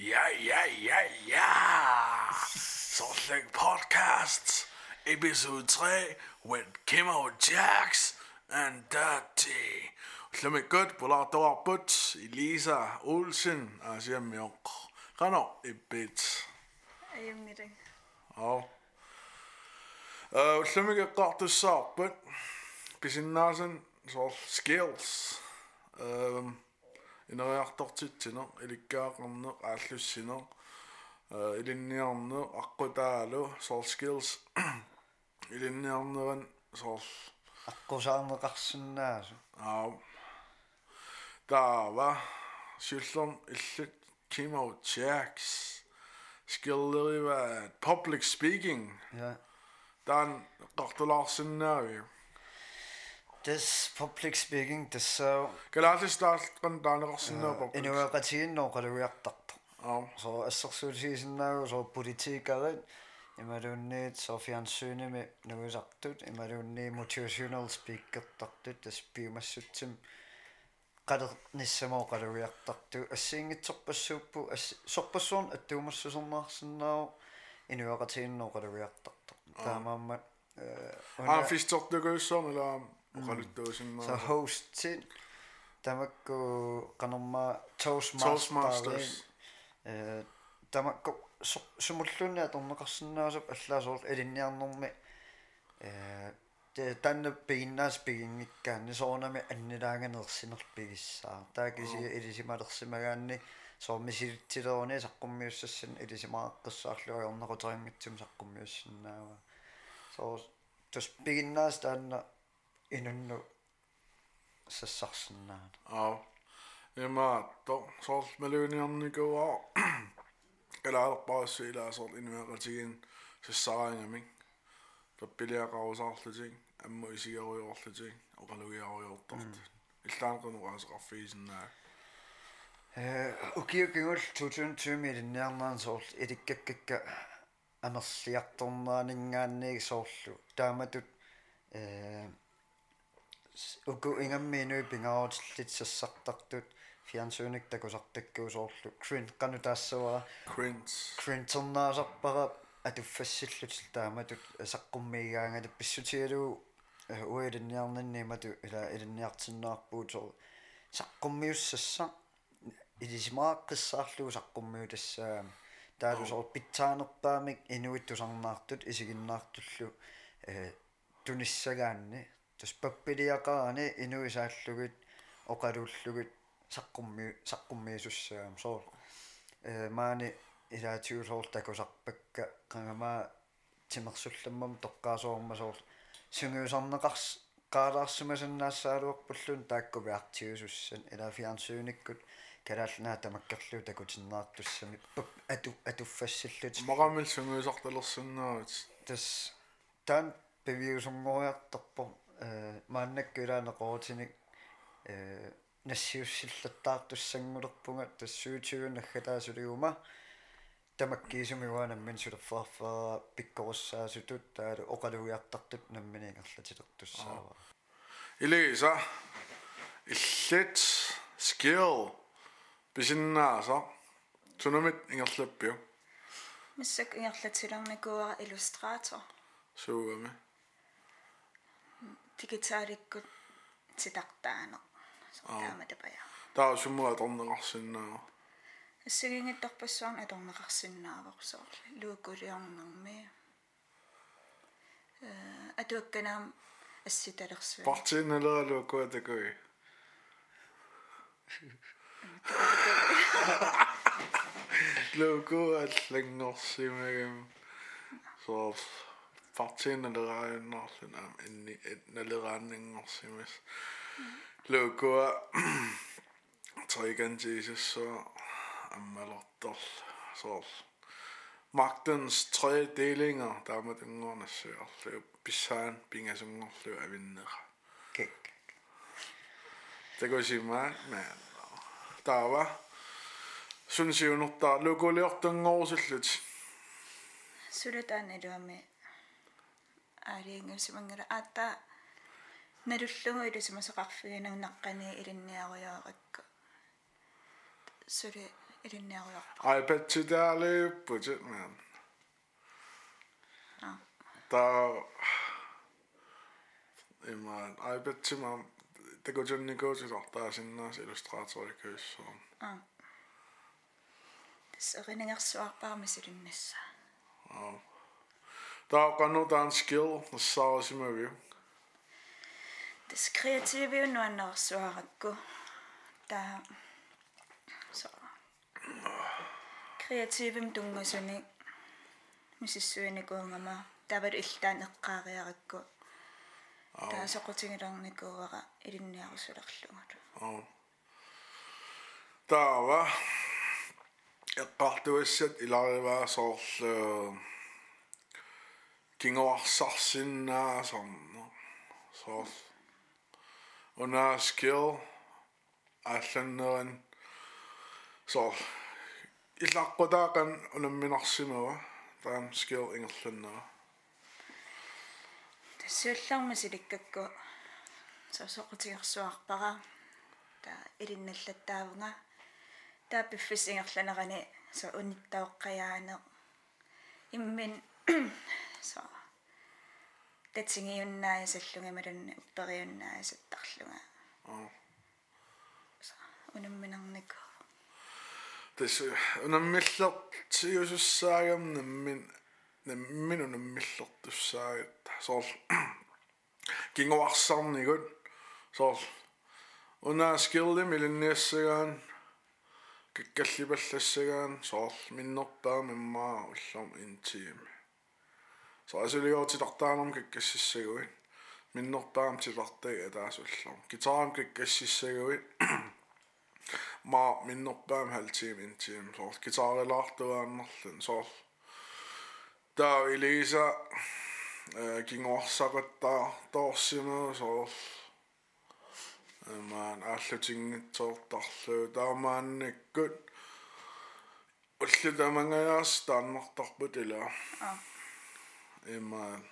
Ia, ia, ia, ia! Sortleg Podcasts, episode 3, with Kimmo Jax and Dirty. Llymmigod, bwla dorbwt, Elisa Olsen, a sier mjong. Rano, i bit. Ei, ymni dig. O. Llymmigod godt. Bys skills. Um, инериарторtitсинеq иликкаақарнеq ааллуссинеq илинниарнеq аққутаалу soul skills илинниарнеран soul аққусаарнеқарсинаасу аа таава силлерн иллут Kimo Jax skillerива public speaking ja дан qартулаарсинаави This public speaking tässä Galatistaalt qantaanerarsinaapa. Inuaqatiinnoqaluriartartu. Aa. So assersuulisiisinnagu so politiikarit imaluunniit so fjernsyynimi nuisartut imaluunni motivational speakertartut taspiumassutsim qalernissamooqaluriartartu assiingitsorpassuuppu sorpassuun attuumassusernaarsinnaa inuaqatiinnoqaluriartartu. Taamaamma. Aa fistortuguissorn ilaa оқалуттуусиммаа so hostsit тамакку канарма toastmasters э тамакку сумуллуунаа торнеқарсинаасап аллаасоор алинниарнэрми э те танна пигиннаас пигингиккаани соорнами аннилаагенерсинерпигиссаа таакиси илисималерсимагаанни соормисилтсилеруни саққуммиуссассин илисимааққссаарлуи орнеқутерингитсум саққуммиуссиннаава соо тус пигиннаас таанна инунну сассарсинаана Аа. Ема то сол мелуниарникуа калаарпаасси илаасоор инуақатигин сассараангамик таппилиақарусаарлутик амму исигаруйоорлутик оқалугиаруйоортарт иллаанқунуqaасеқарфиисиннаа э укиукингул 2020 милинниарнаан соорл иликкаккакка анерлиарторнаанингаанийг соорлу тааматут э uku ingammiinui pingarutillit sassartartut фиансууник такусартаккуусоорлу крин кану таассавара кринс кринтернаасарпара атуффассиллут тааматут саққуммигаангалу писсутигалуу э, уилинниарнаннимату ила илинниартиннаарпуутор саққуммиуссасса илисимааққиссаарлуу саққуммиу тассаа таалусор питсаанерпаамик инуиттусарнаартут исигиннаартуллу э туниссагаанни таспаппилиақарани инуисааллугит оқалууллугит саққумми саққуммиисуссаам соор э маани илаатиусоор такусарпакка қангамаа тимерсулламмам тоққаасоорма соор сунгиусарнеқарс qaalaarsumasannaassaluarpullun taakkuviartiusussan ilaafiarnsuyunikut kalaallnaa tamakkerluu takutinnaartussami atu atuffassilllut maqamil sunguusartalersunnaavut tas taan beviusungoriartorpor мааннаккулаанеқорутиник э нассиуссиллаттаартуссангулерпунга тассуутигун наггатаасулиума тамаккиисумиуанаммин сулерфаарфара пиккоруссаасутут таалу оқалуиартартут намминингерлатилертуссаава илиса иллит skill бисиннааса тунамит ингерлаппиу Миссак ингерлатилерникуара иллюстратор. суугами Дигиталиккут ситартаана. Таама тапая. таа суммуа торнеқарсиннаа ассагингиттарпассуарн аторнеқарсинааварсоор лууккулиарнэрми э атуакканаам асситалерсуа партиналералу куатакуи луку аллангорсимагам соо партиналерааннарлунаам инни налерааннингорсимас лукуа тригантисуссуа аммалортор соо magtens tre delinger тааматангорнассуарлу писсаан пингасунгорлу авиннера кек такосима маа таава сунсиунерта лукулиортангорусуллут сулатаан илуами аалиингэрсимангала аата наруллугу илусимасоқарфигинагнаққани илинниаруйааракка сули илинниаруйарпа ай патситаали путиман а. Та иман ай патсиман тагожонникуусилортаасиннаас иллюстраторикуссуун а. Тас эринигэрсуарпаарми силиннасса аа Der går nu, der er en skill, så også må vi. Das kreative nu er nok svare gå. Der så kreative dunga sønne. Mrs. Sønne går mamma. Der var det ikke en qarriarikku. Der er så godt ting der ikke går i den nære søderlungat. Ja. Der var et par du er set i lavet var så øh, илариваа соорлу кингуарсарсиннаасарно соор унаа skill алланнеран соор илаққутаақан унамминарсимава таам skill ингерланнера тассуулларма силиккакку сосоқутигерсуарпара таа илинналлаттаавнга таа пиффисингерланерани со униттаоққаяане иммин со татсигиуннаая саллунга маланна уппериуннаая саттарлунга аа унамминарнику тэс унаммиллертиусуссаагам наммин наммин унаммиллертуссаагат соор кингуарсарнигут соор унаа скиллим илинниассагаан киккаллипаллассагаан соор миннерпаа миммаа уллам интиими соо асулиоотилартаанам киккассиссагуит миннерпаам тилартага таасуллам гитарам киккассиссагуит ма миннерпаам халтиим интиим соор гитарилаартуааннерлун соор таа илиса э кингуарсақаттаа тоорсимаа соор маан ааллутингитсоортарлуу таамаанниккут уллу тамангаяас тааннартарпут ила имаан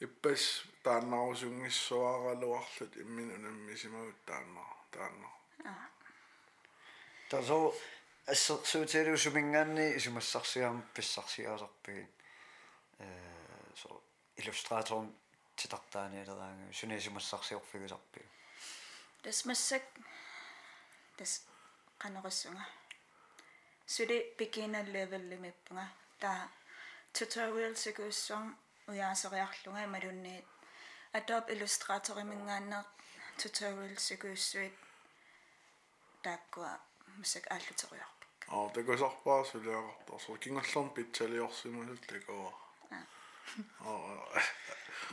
иппас тааннарусунгиссуаралуарлут иммин унаммисимагут тааннар тааннар тасо ассерсуутилиусумингаанни исумассарсигаам писсарсигаасарпигин э со иллюстраторн титартааниалераангу суни исумассарсиорфигусарпигу тас массак тас канериссунга сули beginner level лимиппунга таа tutorialsikuussum ujaaseriarlunga imalunniit Adobe Illustrator imingaanneq tutorialsikuussuit taakkua mussak aalluteriorpik аа takusarpaa suliaqartar so kingallarn pitsaliorsimusut takua аа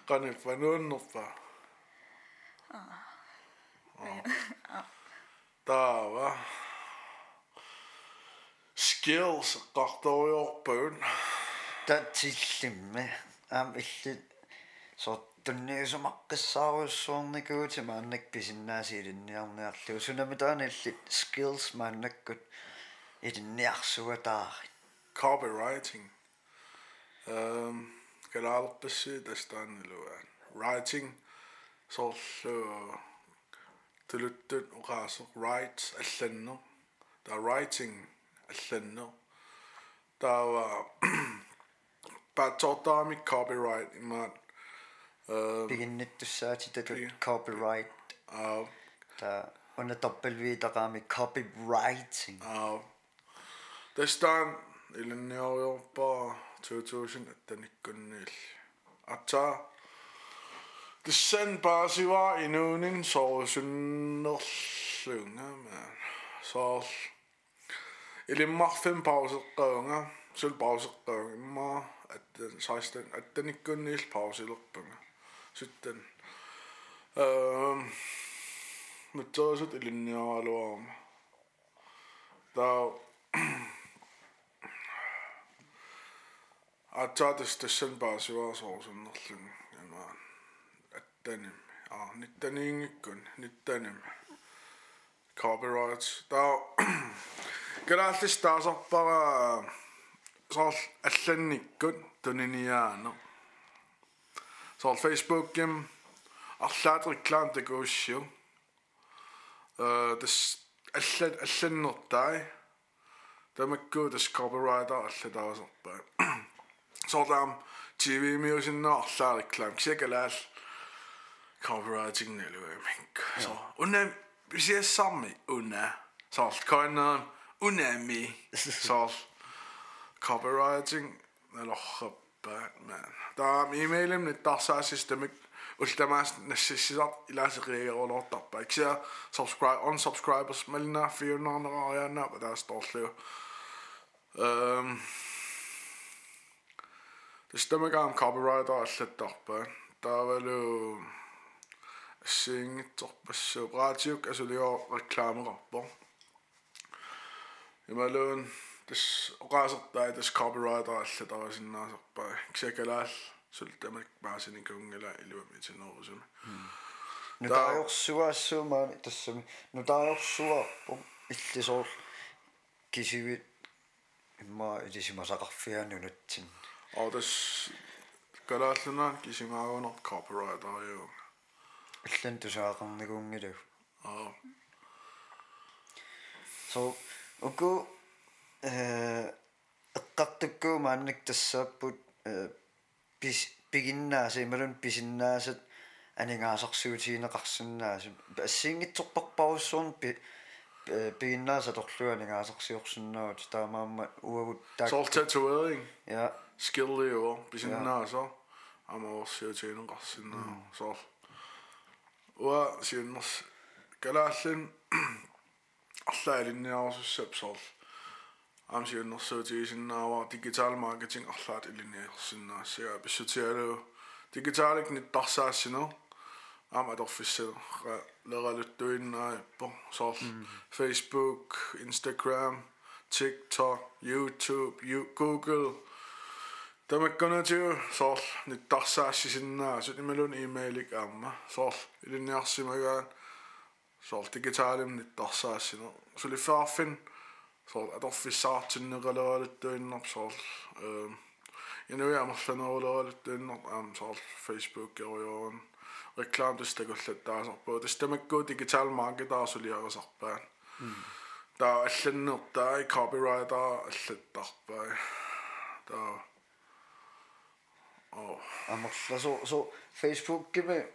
qani fanuunnerpa аа taava skills qartoriorpun татсиллимми аам илли со тунниусумаққиссааруссуорникуути мааннак писиннааси илинниарниарлу сунами таана илли skills мааннаккут илинниарсуатаари copywriting um galaalpassi tastaanilуан writing soorlu tuluttut uqaasoq write алланнер та writing алланнер таава päätsotaami copyright imaat beginnet tussa titatut copyright uh, ta on tappelviitaqaami copywriting uh, tästään ilinniorjorpaa 2000 attanikkunniil atsaa Dysen basi var i nogen sorgsynerlunga, Sol. Eller marfin pausegrønga, sølvpausegrønga, at sajsten at den ikke går ned pause eller bunge sitten mutta se on sitten linjaa alueella tää атсаатас тассан паасиваасоорсуннерлун ямаа аттаним аа ниттаниингиккун ниттаним copyrights. Таа гэлааллис таасарпара соор алланниккут туниниаано соор фейсбукким арлаатериклаан такууссиу э тас аллан алланнертай тамаккуу тас copywriter аллатаасерпаа соорлаам TV миусиннаарлаа реклам кисакалаал copywriting нэлуэмик со унна бисиассарми унна сорл коиннерн унами сорл copywriting налорраппаа ман таам имейлим ниттарсаассистамик ултамаас нассиссисар илаасериагерлортарпа иксиа subscribe on subscribers мална 400 нераарианна патаасторлу эм Тэстэмэгаам copywriter аллаттарпаа таавалу сингитсорпассуу радиок асулио рекламерарпо ималуун siis kaasattajades kaabelraadaalle takaisin naasapa sekellä sõltuvalt pääsin ikka ongele ilmemmin sen nousen. Hmm. No tää on juoksua sumaan tässä. No tää on juoksua itse sol kisyvit ma idisima sakafia nynutsin. Autas kalaatlunan kisima on not copyright ajo. Illen tusaaqarnikuungilu. Aa. So, uku пигиннааса торлуа анингаасарсиорсинаавут таамаама уагут таак Så tatovering. ja Skill jo. Bisinna så. Amo siutinen qassina. Så. Wa siunnas galallin allaalinniarsussap sol. Am siunnersuutiisinnaava digital marketing allaat ilinniarsinnaassia pissutialu digitaalik nittarsaassinaa am adorfisse leraluttuinnaippo sol Facebook, Instagram, TikTok, YouTube, you- Google тамаккунаатиу соор ниттарсаассисиннаа сутималун sol at offi saatin nyralaalittuin op sol um ja nu ja massa nolaalittuin op am sol facebook ja joon reklam tästä kollettaa sorpo tästä mekku digital market asulia sorpa ta hmm. allannertaa copyright allattarpa ta oh amassa so so facebook kimme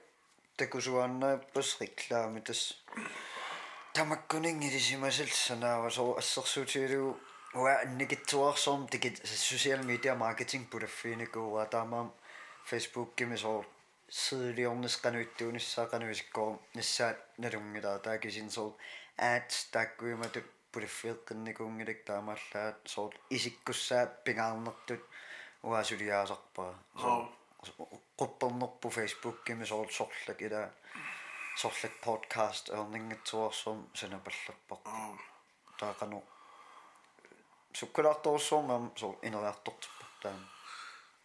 tekusuanna pas reklaamitas тас тамаккунингилисимасалсанаава со ассерсуутигалу уа анникитсуарсорм тикит social media marketing пулаффиникууа таамаам Facebook киме со сиилиорнисқануиттуунissaақануисиккоо нассаат налунгилаа таакисин со ads таккуиматут пулаффиэққинникуунгилак таамааллаат со исиккуссаат пингаарнертут уасулиаасарпаа Oo. quppernerpu Facebook kimi sool sorlak ila sollak podcast erningetsuarsum sanapallapaq taaqanu sukkulaartorussum am so ineriartortippa taam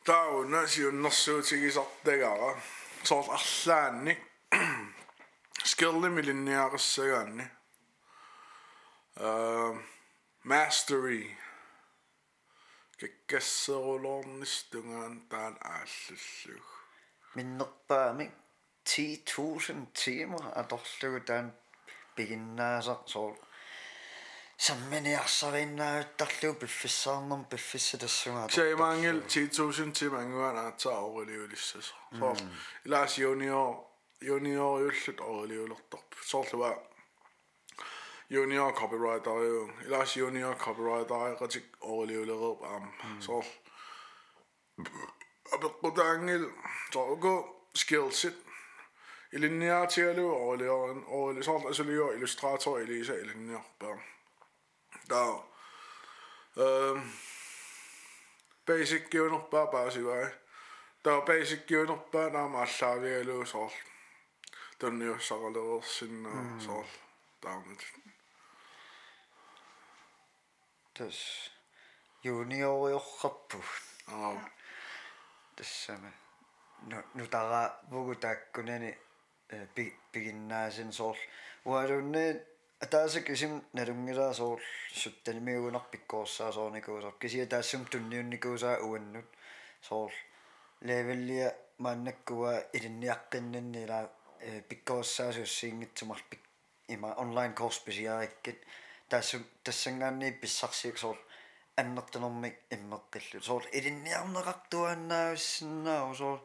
tau nasiunnersuutigisartagara soort arlaanni skillimillinniaqassagaanni uh, mastery. Kakasserulornistungaan taan aallullu minnerpaami 10000 timer atorlugu taan piginnaasaq sool samminiarsarinnaavittarlugu piffissaarnerm piffissatassунгаа Саймангил 10000 тим ангуан аатсаа орилиулиссас соор илаас junior junior юллут орилиулерторп соорлуа junior copywriter ю илаас junior copywriter гатик орилиулерерп аам соор апеккутаангил Elinea Tjerlev og, læreren, og Elisandra Aselier, illustrator Elisa Elinea Børn. Der øh, basic givende bare bare sig vej. Der var basic givende bare der var så vi er løs sol. Den er så godt sin øh, mm. sol. Der er Das junior jo rappu. Ja. Das samme. Nu, nu der er vugu kunne пигиннаасын соор уалунни атаасак исим налунгилаа соор суттанимиугунар пиккоорсаасоорникуусар кисия таассум тунниунникуусаа уаннут соор левеллия мааннаккуа илинниаққиннаннила пиккоорсаасуссиингитсумар пик има онлайн коурс писиариккит тассу тассангаанни писсарсиик соор аннертанэрмик иммеққиллу соор илинниарнеқартуаннаависсиннаау соор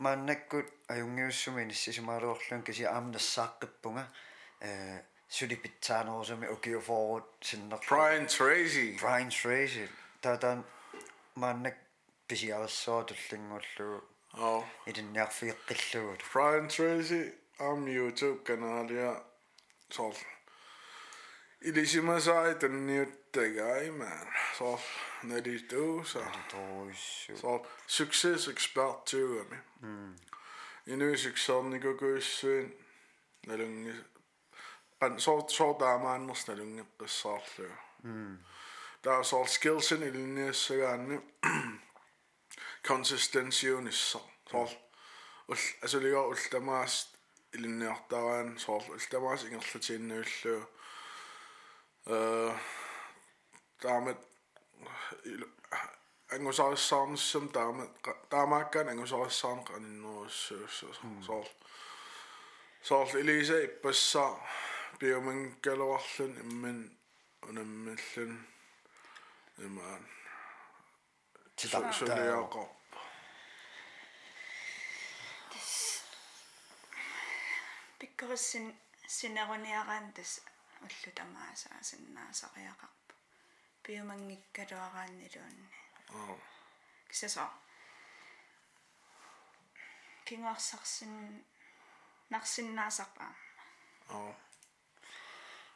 мааннаккут аюнгиуссуми ниссисумаалуорлун киси аамнассааққиппунга э сулипитсаанерусами укиуфорут синнер Brian Tracy. Brian Tracy таатан мааннак писиарассоо туллингуллугу Oh, илинниарфиэққиллугут Brian Tracy am YouTube kanalia sol. the guy, man. so. när du så. Så success expert too, I mean. Mm. Inu know success ni går gus när du pan så så där man måste. Mm. Där så skillsen i den så gärna. Consistency och så. Så alltså det jag ultamas illinniartaraen så ultamas. Eh таамат ангусарissаарнссам таамат таамааккаан ангусариссаарнеқ аниннеруссуусса соор соор илиса иппассаа биоманкалуарлун имман унаммаллун имаан сулиаақо пиккерисин синеруниараан тас уллу тамаасаа синнаасариақарпу пиумангиккалуарааннилуунни аа кисаса кингаарсарсин нарсиннаасарпаа аа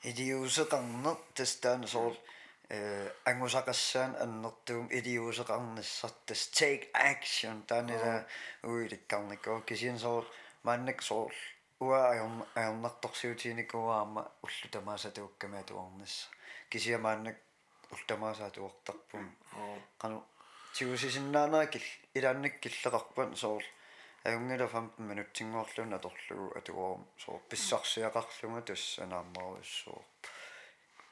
идиусеқарне тастаана сорл э ангусақассаан аннэртуум идиусеқарниссартас take action таанила уиликкарникоо кисин сорл маанник сорл уа аернартарсиутиникуаама уллу тамаасатууккамаатуарнисса кисиамаанник ортамаасаатуортарпум кану тигусисиннаанеракил илааннаккиллеқарпан соор агунгила 15 минуттингоорлуна торлугу атугоорум соор писсарсиақарлунга туссанааммаруссоор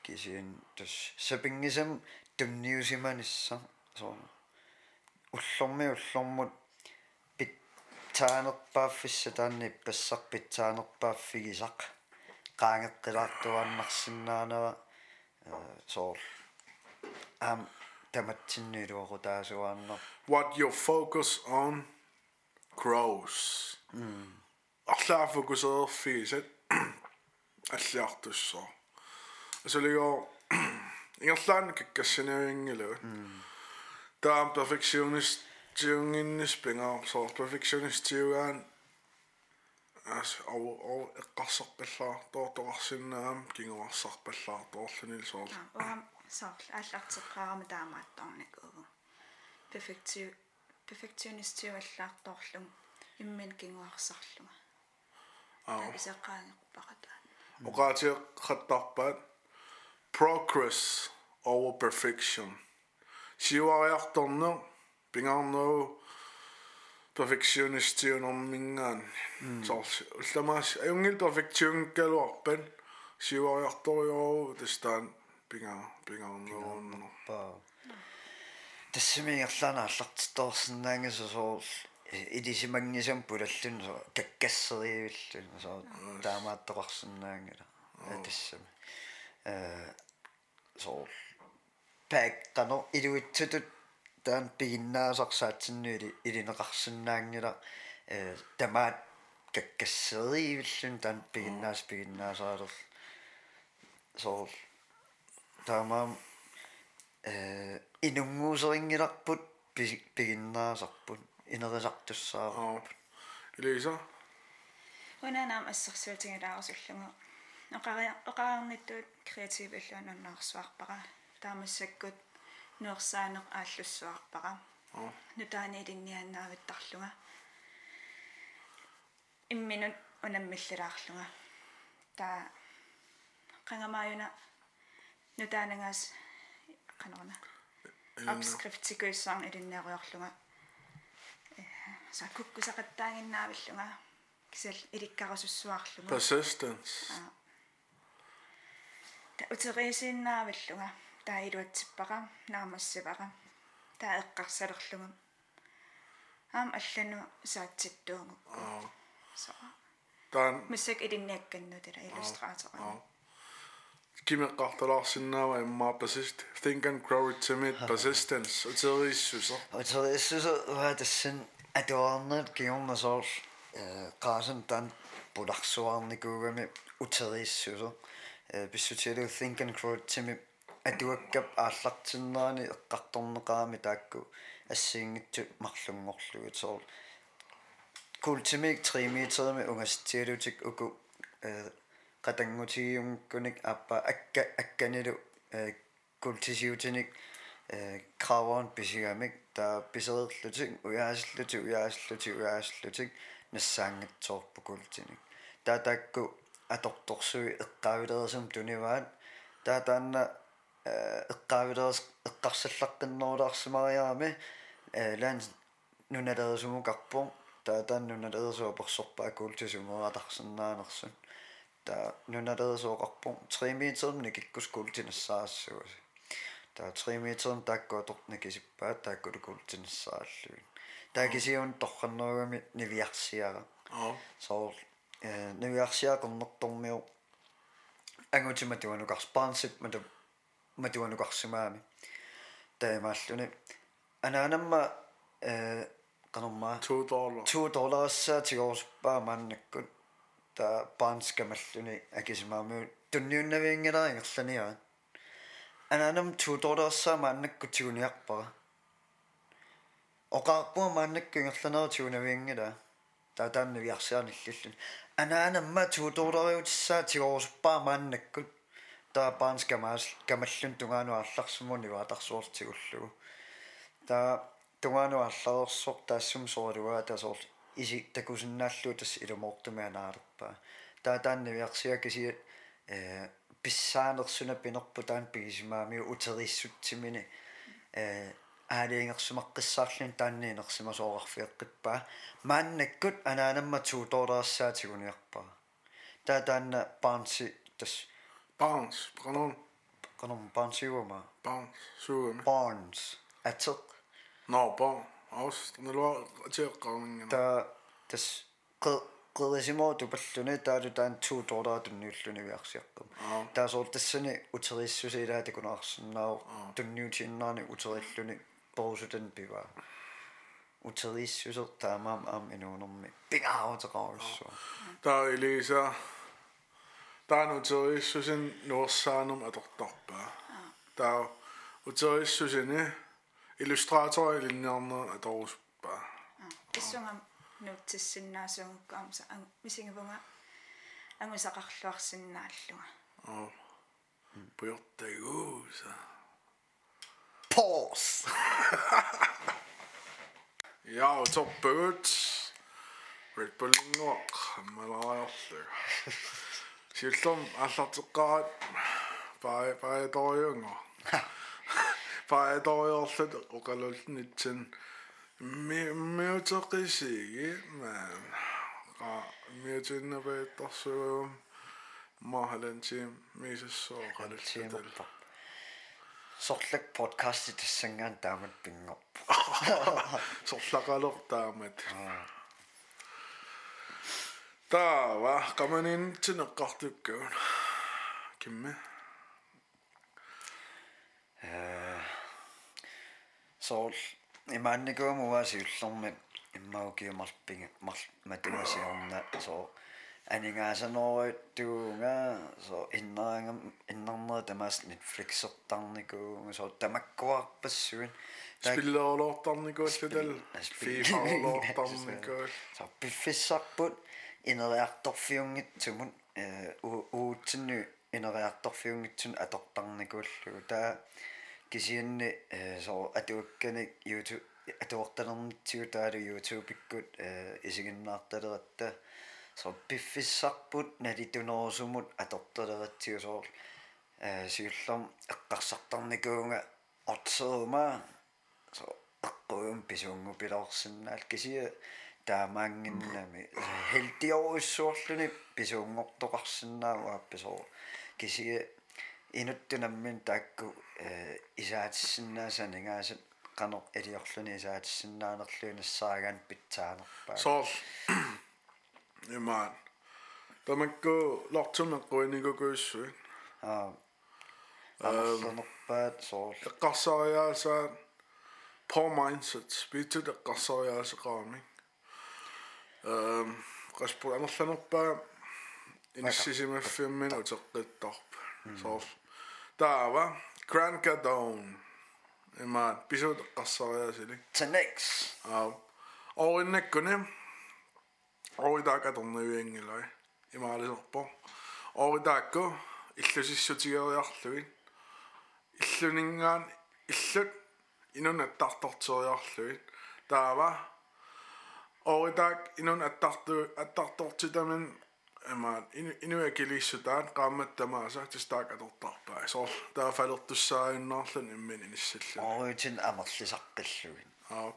кисин тус сапингисам тунниусиманисса соор уллормми уллормут пит таанерпааффисса таанни пассар пит таанерпааффигисақ qaangeqqilaartuaannarsinnaanera soor таматсиннилуоқу таасуааннер what you focus on grows. Арлаа фокусеерфигисат аллиартуссоо. Асулиго ингерлаан каккассинерингилу. таам перфекционист тиунгиннис пингаа соо перфекционист тиугаан ас ау ау эққарсарпаллаа тоорторарсиннаам кингуарсарпаллаа тоорлунил соор уам саарл ааллартеққарама таамаатторник угу перфектиу перфекционистиуаллаарторлун иммин кингуарсарлунга аа исеққаангерпаратаа оqaatiqattарпаат progress over perfection сиуариарторнер пингаарнеру perfectionistiunermingaan сорс улламаас аюнгил perfectionкалуарпан сиуариарториору тастаан пинга пинга онноо тассимиерлаана аллартторсинаангис соорл идисимагнисам пулаллун со таккассериивиллун со таамааттоқарсинаангила тассами э, э соорл пэккано илуитсутут таан пигиннаасарсаатсиннуили илинеқарсинаангила э тамаат таккассериивиллун таан пигиннаас пигиннаасаалерл соорл таамаам э инунгуусерингиларпут пигиннаасарпут инерисартуссаа аа илиса унанаам ассерсуутингилаарсуллугу оқариа оқаарнитtuut креатив аллуануннаарсуарпара таамассаккут нуерсаанеқ ааллуссуарпара. Аа нутаани илиннианнаавиттарлунга имминут унаммиллалаарлунга таа қангамааюна нутаанагаас канарна апскриптикуйссаарн илиннааруйорлунга сакуккусақаттаагиннаавиллунга кисал иликкарусуссуарлунга persistence. Та утерисиннаавиллунга таа илуатсиппара наамассипара. Таа эққарсалерлунга аам аллану саатситтуунгукку со таан мисак илиннаакканну тила иллюстраатора аа кимеққарталаарсинаава имма persist think and grow it timid persistence утерииссусо утерииссусо уа тассан атуарнерт киорнасоор э qaасан тан пуларсуарникуугами утерииссусо э писсутиалу think and grow it timid атуаккап ааллартиннаани эққарторнеқаами таакку ассиингитсу марлунгорлугу соор култимик 3 метерми унгастиалутик уку э qatangutigiungkunik appa akka akkanilу э культисиутиник э кравон писиgamик таа писерерлутик уяасиллути уяасиллути уяасиллутик нассаангатсоорпу культиник таа таакку аторторсуи эққавилерсум туниваат таа таанна э эққавилерс эққарсаллаққиннерулаарсимариарами э лаан нуналерсумукарпо таа тааннуналерсуа персорпаа культисумератарсинаанерсун та нуналерисооqarpum 3 метерни киккус култинассаассугас та 3 метерн тааккуаторна кисиппаат тааккулу култинассааллуин таа кисиун торханнеругами нивиарсиара аа соо э нивиарсиақорнэртормиу ангутима туанукарс паансип мата матуанукарсимаами таимааллуни анаанамма э канормаа 2 dollar 2 долларассаа тигоорспаа мааннаккут та паанскамаллуни акисимааму тунниуннавиингилаа ингерланиа ананам тудордерсаа мааннакку тигуниарпара оқарпуа мааннакку ингерланера тигунавиингила таатаанни виарсиарниллиллун анаанамма тудордериутиссаа тигоорсуппаа мааннаккут таа паанскамаас камаллун тунгаануа алларсумуни ваатарсуортигуллугу таа тунгаануа алларерсоқ таассум соорилуа тасоор иси такусиннааллуу тас илумоортумианаарпаа таа таанни виарсиа кисиат э писсаанерсуна пинерпу таан пигисимаами утериссутсимини э аалиингерсумаққиссаарлун таанниинерсимасоорарфиэққиппаа мааннаккут анаанамма туутоораассаатигуниарпаа таа таанна паанси тас bounce канон каном паансиума bounce суumi Barnes атеқ no Aos, nalwa tiwg qaamingana. Ta tas qillisimo tupalluni taalu taan tuutorlaa tunniullunaviarsiaqqam. Ta soor tassani uterissusi ilaa takunaarsinnaa tunniutinnaani uterilluni porusutan piva. Uterissusor taamaam aam inuunermi pingaarutaqarussua. Ta Elisa taan uterissusin nuorsaanum atortarpaa. Ta uterissusini таа илиса таан утерииссусин нуорсаанерм аторторпаа таа утерииссусини иллюстраатори линниарнер аторуспаа issungam nuutsissinnaasuнгukkaamsa мисингавунга ангусақарлуарсиннааллуга аа пуйортагууса pause Ja, top birds. Red Bull-ngor малариорлу. Силлум аллартеққарат паа пааториунгор. Пааториорлут оқалуллнитсин ми фаэдориорлут оқалуллун итсин миутеқисиги ма миутиннавэттарсуум махалантим мисассооқалутсатал сорлак подкаст тассангаан таамат пингорпу сорлакалор таамат таава каманинтинеққартуккауна кимме э sool имаанникуамуаасиуллэрми иммаукиумарпинга мар матуасиорна соо анингаасанооит туунга соо иннаангам иннарнера тамаас netflixертарникуунга соо тамаккуарпассуин спиллеолоортарникууллутал фифаолоортарникуул соо пиффиссарпут инериарторфиунгитсумут э уутсинну инериарторфиунгитсун атортарникууллугу таа кисианни э соо атуакканик youtube атуорталернитсигу таалу youtube иккут э исигиннаарталератта соо пиффиссарпут налитунерусумут аторталератсигу соо э сиуллерм эққарсартарникуунга ортсерума соо эққуум писуунгу пилорсиннаал кисия таамаангиннами хелтиоруссуорлуни писуунгортоқарсинаау аапписоо кисия инуттунаммин таакку э исаатиссиннаасанингаасат qanor eliorluni isaatissиннаанерлуинассаагаан питсаанерпаа соор имаан тамакку лортумеққуинигукуиссуи аа амерлунерпаат соорл эққарсариаасаа poor mindset спитут эққарсариаасеқарами эм qaspur Tava, Crankadone. En mä pisut kassalla ja sili. The next. Au. Oin nekkonen. Oi taakka tunne yengillä. Ja mä olin loppu. Oi taakko. Illu sissu tigalle jahluin. Illu ningaan. Illu. Inun attartortsori ама инуя килиссутаат qaammattamaasa тистаак атортарпаа соор таа фалертуссааиннаарлун иммин иниссаллу оритин амерлисаққиллугин аа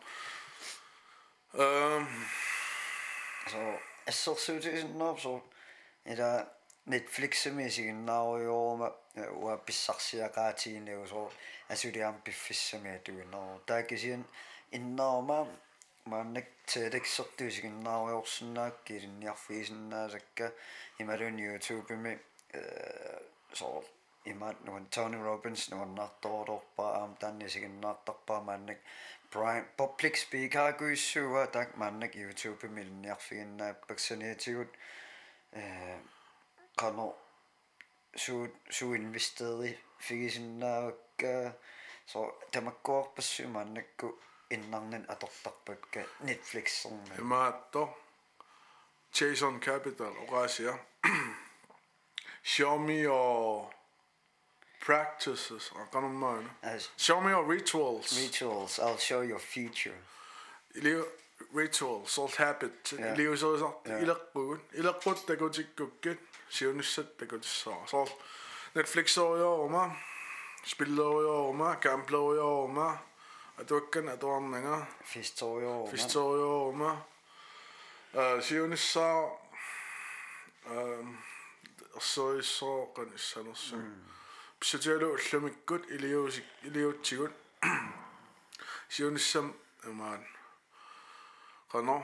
эм so ассерсуутисиннаар so ила Netflix-мисигиннааруйоорма уа писсарсиақаатигиннагу so асулиам пиффиссами атуиннаа таакисиан иннаарма maannak taadaksertuusiginnaariorsinnaakkiilinniarfiisinnaasakka imaluun youtube-mi eh, soo imaat nuun Tony Robbins nuunnaartororpa aam tannisiginaartarpaa maannak prime public speaker kuissuuga tak maannak youtube-mi linniarfiginnaappaksaniatigut qano eh, suu suu investeri figisinnaavakka so tamakkuorpassu maannakku иннарнан атортарпакка Netflix сорна Mato Jason Capital Orasia Show me your practices akanomana as Show me your rituals rituals I'll show your future Ilio rituals salt habit Ja. Ilio så så Ja. ilaqqugun ilaqqut takutikkukkit siunissat takutissaa so Netflix oriorma spilleriorma gamblerorma atuakkan atuarnanga Fistorio Fistoriorma э сиунissaa эм орсориссооқаниссанерсу писатиалу уллумиккут илиусик илиутсигут сиунissam амаан qano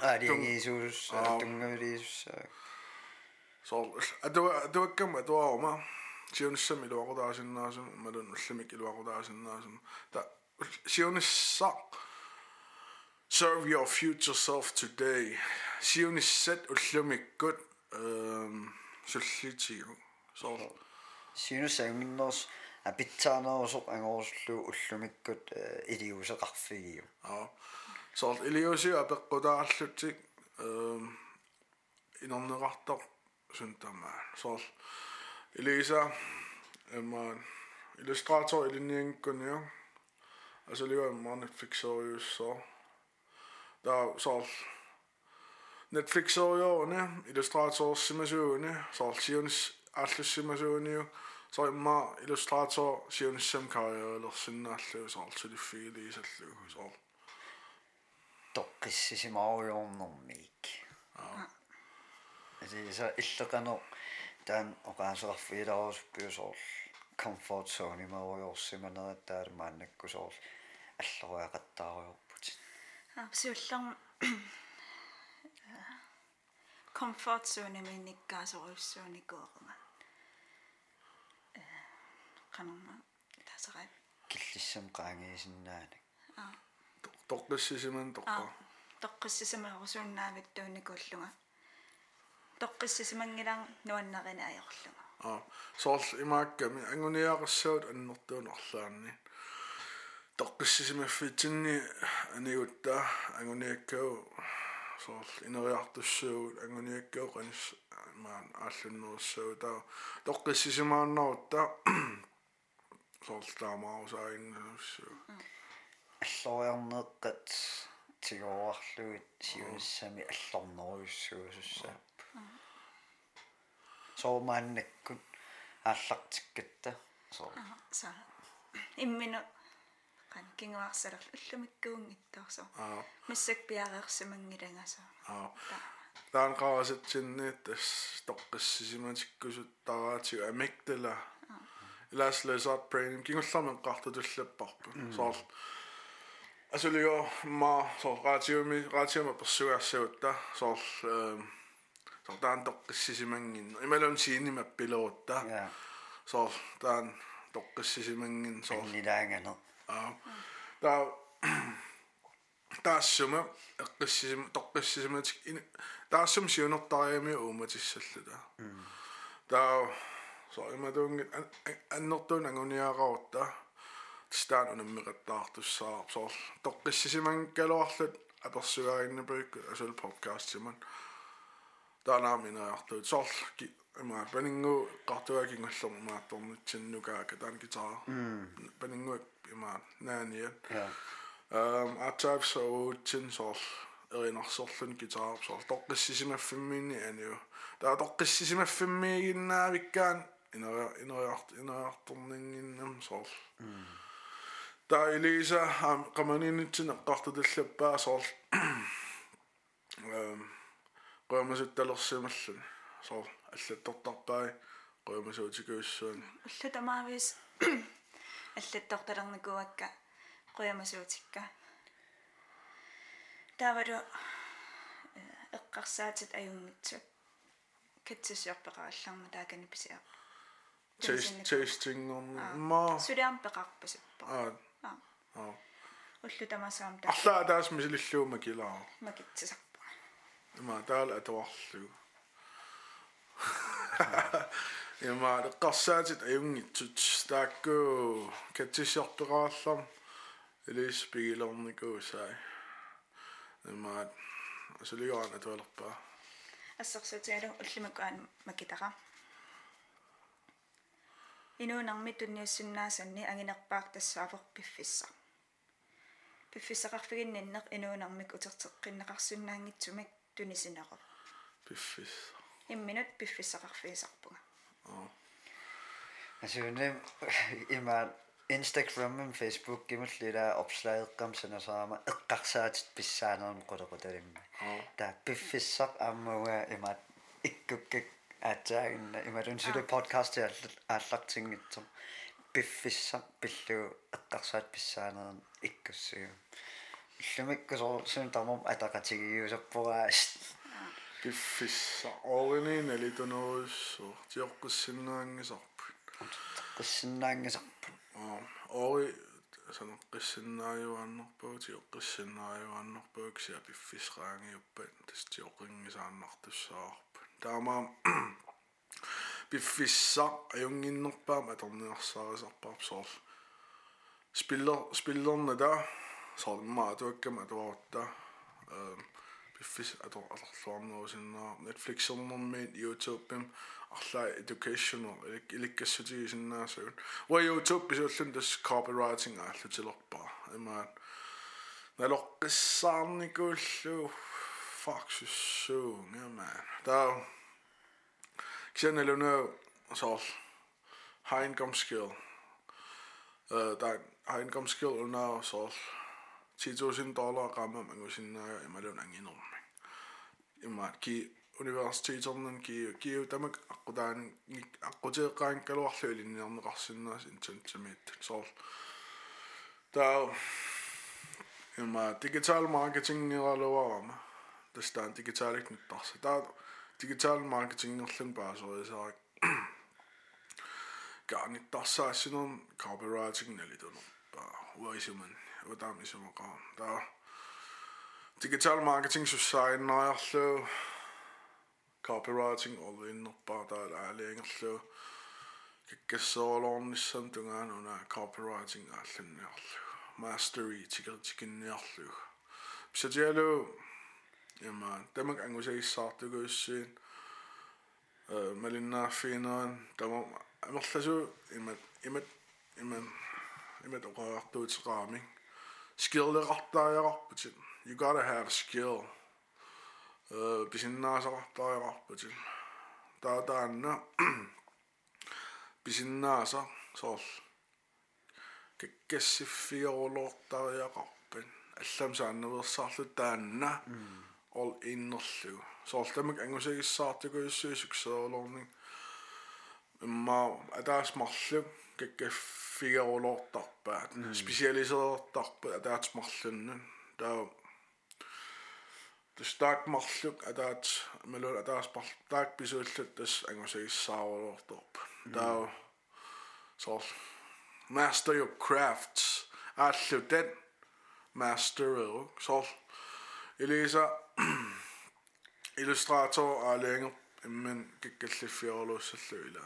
ариагисуус Аа. тунгавилисус соор атуа атуаккам атуарма сиунissam илуақутаасиннаасум малун уллумик илуақутаасиннаасум та сиунissaa serve your future self today сиунissat уллумиккут эм суллитигу соор синусаагиннерс апитсаанерусоқ ангорслу уллумиккут илиусеқарфигиу аа соор илиуси апеққутаарлутик эм инорнеқартоқ сунтамаа соор илиса эммаан иллюстратор илинниангкуниу Altså lige om Netflix og jo så. Der er så Netflix og jo ne, Illustrator simmasio ne, så Sionis alle simmasio ne jo. Så er ma Illustrator Sionis semkaja eller sinne alle så alt det fede i selv så. Tokkis simmasio normik. Ja. Det så illokano dan oqaasaqarfiilaarus piusoorl comfort zone ima uyorsimaneret taar maannakkusoorl аллориақаттааруйорпут апсиуллерм comfort zone минниккаасоруйссууникуэрма э канарма тасарай. Киллиссам qaangiisinnaanак аа. Тоққиссисиман тоққа тоққиссисимаарусууннаавит туунникууллунга тоққиссисимангилаан нуаннарина аёрлунга аа. Соорл имаакками ангуниаарсаут аннертуунерлаанни тоққиссисимаффитсинни анигутта ангуниаккау соор инериартуссуут ангуниаккау қанис маан ааллуннеруссау таа тоққиссисимааннарутта соор таамаарусаагиннусуу аллориарнеэккат тигоарлугит сиуниссами аллорнеруйуссуусуссаа соомааннаккут ааллартиккатта соо са иммину qan kingaaqsalar ullumikkuun ittuarsu massak piaqersumangilangasa aa taan qaasatsinni tas toqqissisimatikkusut taraatigu amiktala ilaaslesaat brain kingullarmen qartutullepparpu soorl асулио ма соратиуми ратиума персугаассагутта соорл сортаан тоққиссисимангин ималун сиинимаппилерутта соорл таан тоққиссисимангин соорл нилаангано so Annilaangano. аа таа таассума эққиссисим тоққиссисиматик ин таассум сиунертариами ууматиссаллута таа со имадунгит аннертуун ангуниараорта стаан унаммеқаттаартуссаа соор тоққиссисиман калуарлут аперсугаариннапуикку асул подкаст симан таанаминаартуут соор има панингу qартуагингуллерма маатторнутсиннукаака таан гитара панингуак man näin ja um atab so tin sol erinarsorlun guitar so toqqissisimaffimmiini aniu taa toqqissisimaffimmiiginnaavikkaan inora inorart inorartorninginnam sol taa elisa am qamaninitsin eqqartutallappaa sol um qoyamasuttalersimallun sol allattortarpaai qoyamasuutikuyussuun allutamaavis аллатторталерникуакка қуямасуутикка. Таавалу э, эққарсаатит аюнгитсу катсусиорпеқаралларма таакани писаа tastingnumma suliarpeqarpasuppa aa aa уллу тамасаам та алла таас мисиллуумма килаа макитсисарпа. Има таал атуарлуу Има леккарсаатит аюнгитсут таакку катсиссиорперааллам элис пигилорникуусаи. Има асулигаана туалерпаа. ассерсатиалу уллимакуан макитара инуунарми тунниуссиннаасанни агинерпаар тассаафор пиффисса. Пиффисақарфигинниннеқ инуунармик утертеққиннеқарсуннаангитсумик тунисинерор. Пиффис имминут пиффисақарфигисарпунга Altså nem ima Instagram og Facebook gimullir opslag eqqamsan asama eqqarsaatit pissaanerun quluqutalimme ta piffissaq ammuga ima ikkukkak атсаагинна ималун сулу подкаст ааллартингитсо пиффиссар пиллу эққарсаат писсаанерн иккуссуу иллумиккусоорсуун тамам атақатигиусаппораа ataqatigiusappuraa пиффисса орини налитунерусу тиоққиссиннаангисарпу qissinnaangisarpu аа ори санеққиссиннааюааннерпуу тиоққиссиннааюааннерпуу кися пиффисраангиуппат тас тиоқингисааннартуссаарпу таама пиффисса аюнгиннерпаам аторниарсаарисарпарп соор спиллер спиллернада соор туаккама туарутта э piffis ador allarluarnuusinnaa YouTube youtubepim arla educational ilikkassutigisinnaasagut wa youtube is pisullun tass copywriting aallutilorpaa imaat nalorqissaarnikuullu fuck sussuung imaat taa ksenelunu sor high income skill uh, high income skill now sort 2000 dollar rammer man går sin nej ki universiteternen ki ki dem akudan akute kan kalorlølen nærmere rassinnas intensitet så der digital marketing ralovarma der stand digital ikke der digital marketing nærlen bare så så garnit tassaassinun copywriting nalidunum uaisuman utaamisumaqaa taa digital marketing sussainnaarlu copywriting orlinnerpaa taa aaliangerlu киккассоолорнissan тунгаан уна copywriting аалланниарлу mastery тикертикинниарлу писатиалу яма тамак ангусагиссаартугууссиин э малиннааффиинеран тама амерласу имат имат имат имат оқаартуутеқаами skilleqartaajararputit you got to have skill э писиннаасақартааjararputit таатаанна писиннааса соор киккассиффиорулоортариақарпан аллам саанневерсаарлу таанна ол иннерлугу соорламак ангусагиссаартукуйуссуи суксеолорник имма атаас марлу киккаффиорулоортарпаат специалисеэртарпа атаат марлуннун таа тустаак марлук атаат малул атаас парлтаак писууллут тас ангусагиссаарулоорторп таа så master your crafts аллу тат master så Elisa illustrator аленгер имман киккаллиффиорлууссаллу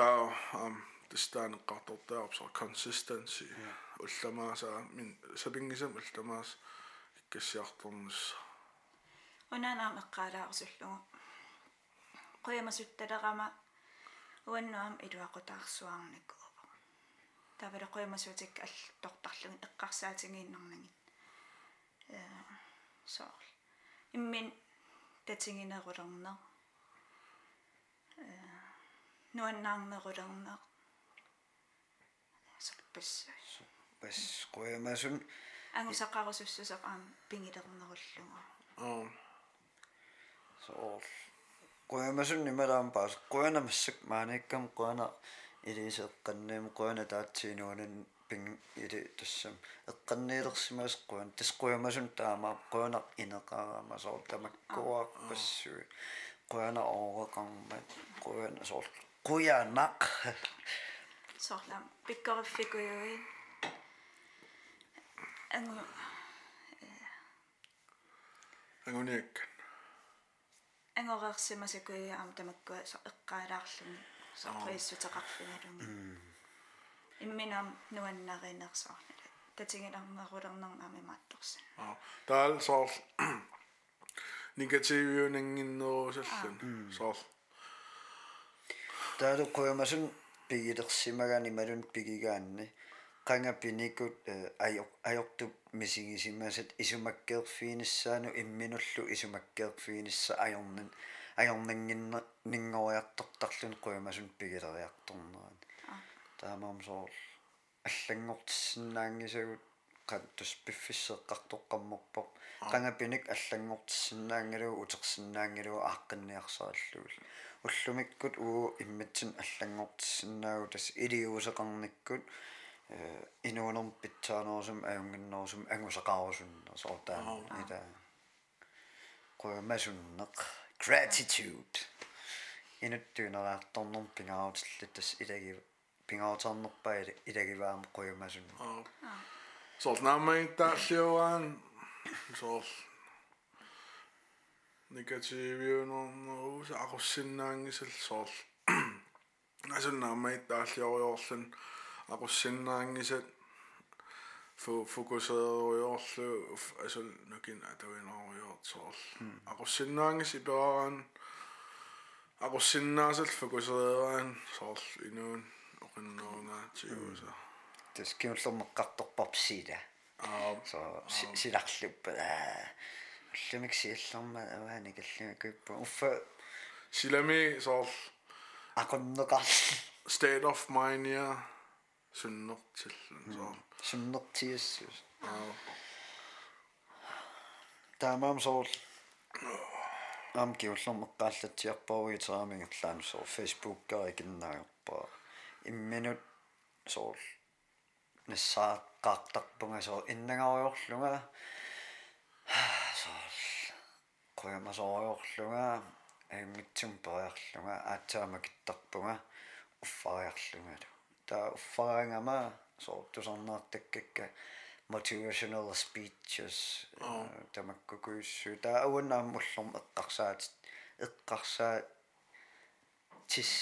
tää um, tästä katsottaa opsa consistency. Ullamaasa min sapingisam ullamaas ikkassiartornus unaanaam eqqaalaarusullugu quyamasuttelerama uannuam iluaqutaarsuarniku тавара қоймасуутик аллтортарлуги эққарсаатигииннарнагит э соорл иммин татигинерулернер э нуаннаарнерулернеэ суппасса пас. Коямасун ангусақарусуссусақ аам пингилернеруллуга аа соор коямасун нималаам паас кояна массак маанаккам кояна илисеэққаннаим кояна таатсиинуанан пинг или тассам эққанниилерсимаас коян тас коямасун таамаа кояна инеқараама соор тамаккуаақ пассуи кояна оореқармат кояна соор quyanaq sorlam pikkoriffikujui angu anguniakkan angorersimasikuja am tamakkua eqqaalaarlumi sorqiissutaqarfinalumi имминам нуаннаринерсоорнала татигилармерутернернами маатторсин аа таал соор негативиунингиннерусаллун соор таалуккуйамасун пигилерсимагани малун пигигаанни. Qangapinikut ajortup misigisimmaasat isumakkeerfiinissaanu imminullu isumakkeerfiinissa ajornin ajorninginningoriartortarlun quimasun pigileriartornerani таамаам соорл. Аллангортиссиннаангисагут тус пиффиссеэққартоққамморпоқ қангапиник аллангортиссиннаангилу утерсиннаангилу ааққинниарсааллуул уллумиккут уу имматсим аллангортиссинаагу тас илиуусеқарниккут э инуунерм питсаанерусум аюнгиннерусум ангусақарусуннер соортаа ита qoyamasunnaq gratitude. Inuttuuneraartornum pingarutillut tass ilagi pingarutarnerpa ilagivaam qoyamasunna soornaamaitaalluuaan soorl наамай тааллиуаан соор негативиунернерус ақуссиннаангисал соор асуннаамай тааллиориорлун aqussinnaangisat fu fokuseeruyorlu asul nukin atawinoriort soorl aqussinnaangis iperaan aqussinnaasal fokuseeraan soorl inuun oqinnerungaatiusa таскиуллермеққарторпарпсиила аа so силарлуппа алламик сиаллерма аваани галлагаккуиппа уффа силами соорл акуннеқарл state of mind я суннертил соорл суннертиассус аа таамам соорл ам киуллермеққааллатсиарпаругитарамиг лаан соор фейсбуккаа икиннаагерпаа имминут соорл нассааққартарпунга соор иннагаруйорлунга qoyamasooriorluga aangitsum periarluga aatsaamakittaqpuga uffariarlugalu taa uffarangama soortusarnaartakkakka motivational speeches tamakkukuissu taa auannaammullum eqqarsaat eqqarsaa tis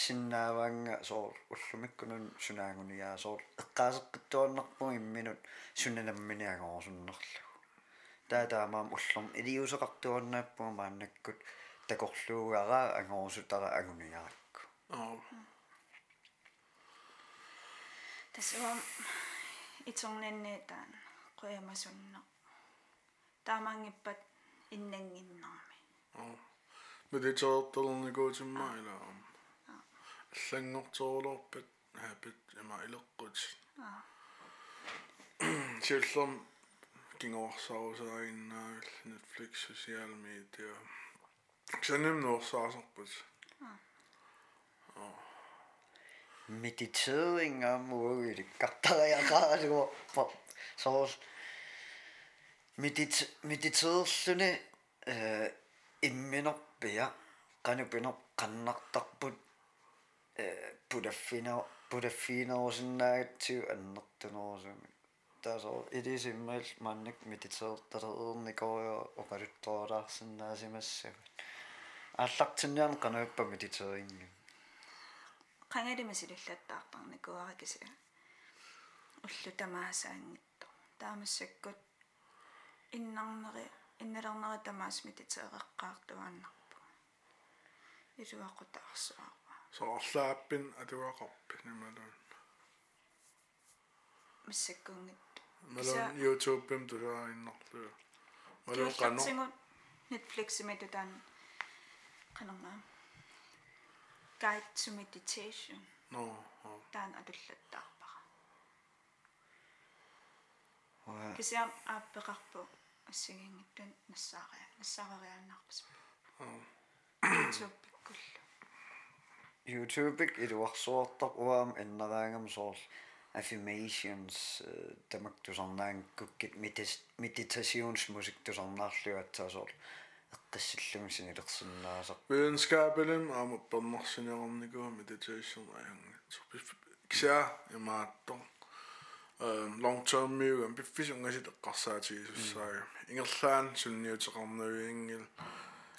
синнааваанга соор уллумиккунун сунаангуниаа соор эггаасеккиттуарнарпуг имминут сунанамминиагоорсуннерлу таатаамаам уллум илиусеқартуарнааппуу мааннаккут. Такорлуугара агорусутара агуниаракку аа тасуам итсорнанниитаан қуямасунно таамаангиппат иннангиннерми аа медитаарталерникуутимма илаам аллангорторлорпат хаапит има илеққут аа сиуллерм кингоорсаарусарииннаавил Netflix social media ксаним нуорсаасерпут meditering om ude kattariaqaaligu soor medit mediteerlune э имминерпиа канупинер qannartarput э пудаффина пудаффинерусиннаагатсиу аннертунерусуми таасо илисиммаал маанник мититсеэрталерерникорио оқалуттоолаарсинаасимассагут ааллартинниан канааппа мититсерингим кангалимасилиллаттаарпарникуаракисига уллу тамаасаангитто таамассаккут иннарнери инналернери тамаас мититсеэреққаартуааннарпу илуақутаарсуарпа соорлааппин атуақарпи нималун массаккуунгит малон youtube-м тулааиннарлуа малон канно netflix-имит таан каннаа guide to meditation. Но таан атуллаттаарпара ва кисям аппеқарпу ассагингиттан нассаариа нассаариааннаарпас youtube куллу youtube-ик илуарсуортар уаам иннераангам соорл affirmations tamak tusarnaang kukkit meditationsmusik tusarnaarlu atsaasor eqqissallugu sinilersinnaaser videnskapelum aamu pammarsinerniku meditation aanga ksia imaattor um long term miugam piffisungasit eqqarsaatigisussaagam ingerlaan sunniuteqarnaviingil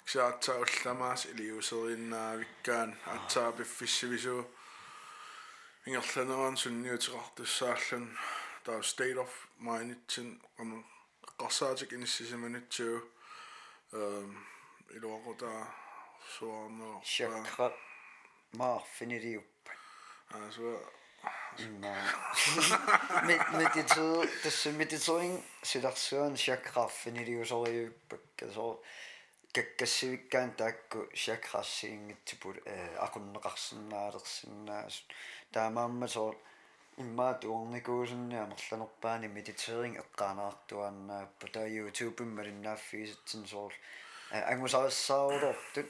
ksia atsa ullamaas iliuserinaavikkaan atsaa piffissivisu ingerlaneran sunniuteqartussaallun taa state of minditsin qanu eqqarsaatik inissisimanitsiu um iluaqotaa suarnero chakra marfiniliuppa altså имма медитер тасса медитерин силарсуан чакраффинилиусориуппак касоо каккассивиккаан таакку чакрассиингитсипут э aqunneqarsinnaалерсиннаас таамаамма соо иммаат уорникуусинниамерланерпаани медитерин эққаанаартуаннааппа таа YouTube малиннааффииситсин соор ангусариссааулортут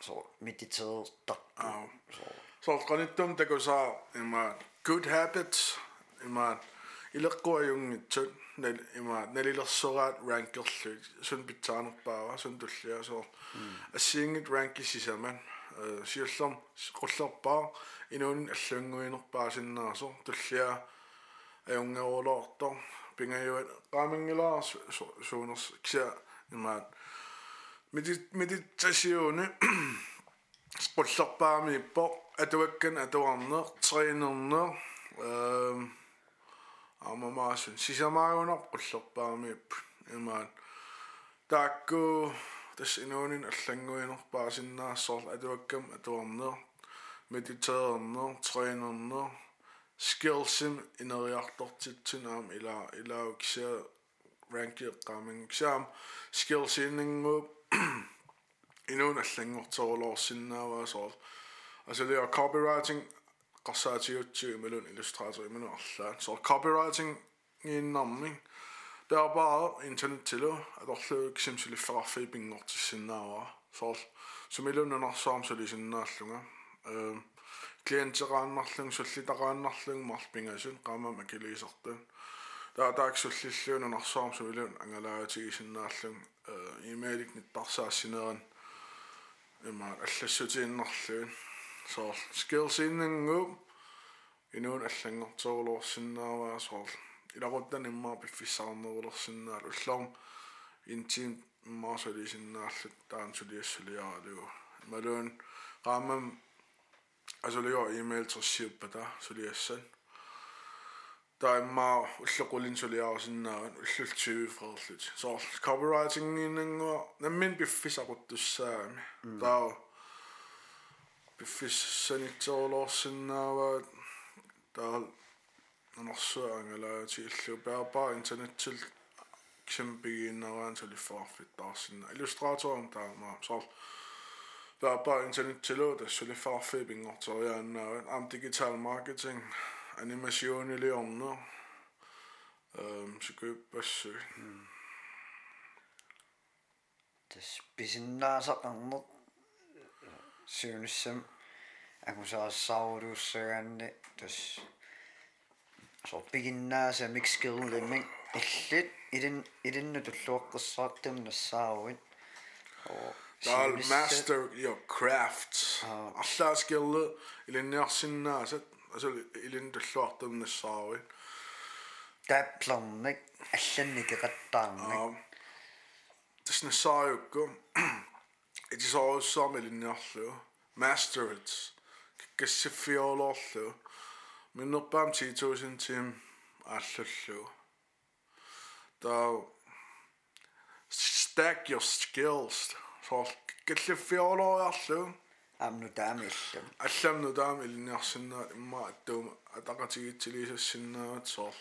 соо медитертарпу Ау. соо så qanittum takusaa ima good habits ima ileqquajungitsun nal ima nalilersораат rankerlu sun pitsaarnerpaava sun tullia so assiingit rankississaman siillum qullerpaa inuun alluanguinerpaasinnaarso tullia ajungeruuloortor pingajuat qaamangilaar suuners ksia imaat midit meditasione qullerpaamiippo atuakkan atuarneer treenerneer ehm aamamaasun sisamaagunor qullerpaamiip imaat taakku таакку тас инуунин аллангуинерпаа синнаассоор атуаккам атуарнеер медитеернеер трейнернеер skillsim инериартортитсун аам ила илаа кися ранки эққаамин кисаам skillsinнингуп инуун аллангорторулоорсиннааваасоор асалиа copywriting qasaatiutsi imalun illustrator imanu arlaan so copywriting innermi bearbare internettilu adorlu kisimsuliffararfi pingortissinnaava so sumilununarsaam sulisinnaallunga ehm klienteraannarlung sullitaraannarlung marpingasun qaamam akiliisertun taa taaksullilluununarsaam sumilun angalaatigisinnaallung emailik nittarsaassineren има аллассутииннарлуун соор skills иннангу инуун аллангорторулуорсиннааваа ilaquttan imma piffissarnerullersinnaal ullorm intiin immaarsuliisinnaarlut taan suliassuliaralugu maluun qaamam asuluyor email tersiuppata suliassan taa imma ulloqulin suliarasinnaarun ullul tivifererlut soor copywritinginnanguo nammin piffisaquttussaami mm. taa piffissanitsorulorsinnaavaat Da таа нанерсуаангалаати иллу пеарпаа интернеттил ксимпигииннераан сулиффаарфиттаарсинна иллюстратором таама соор пеарпаа интернеттилу тассулиффаарфи пингорториааннаават ам digital marketing animationiliorner эм сикуиппассу тас писиннаасақарнер сиунissam агусаассааруулуссагаанни тас сорпигиннааса микскерлимик иллит илин илинну туллуаққиссаартам нассааруит оо Taal Siimissat. master your craft. Alla skill ilinniarsinnaasat asul ilin tulluartumnassaaruin. таапплерник алланникеқаттаарник Аа. Тэснасааюкку итисоруссаами илинниарлу master it. Кассиффиолоорлу. Minnerpaam T2000 team allullu. Daw stack your skills. So gallu fiol o allw. Am nhw dam illw. Allam nhw dam gytili sol.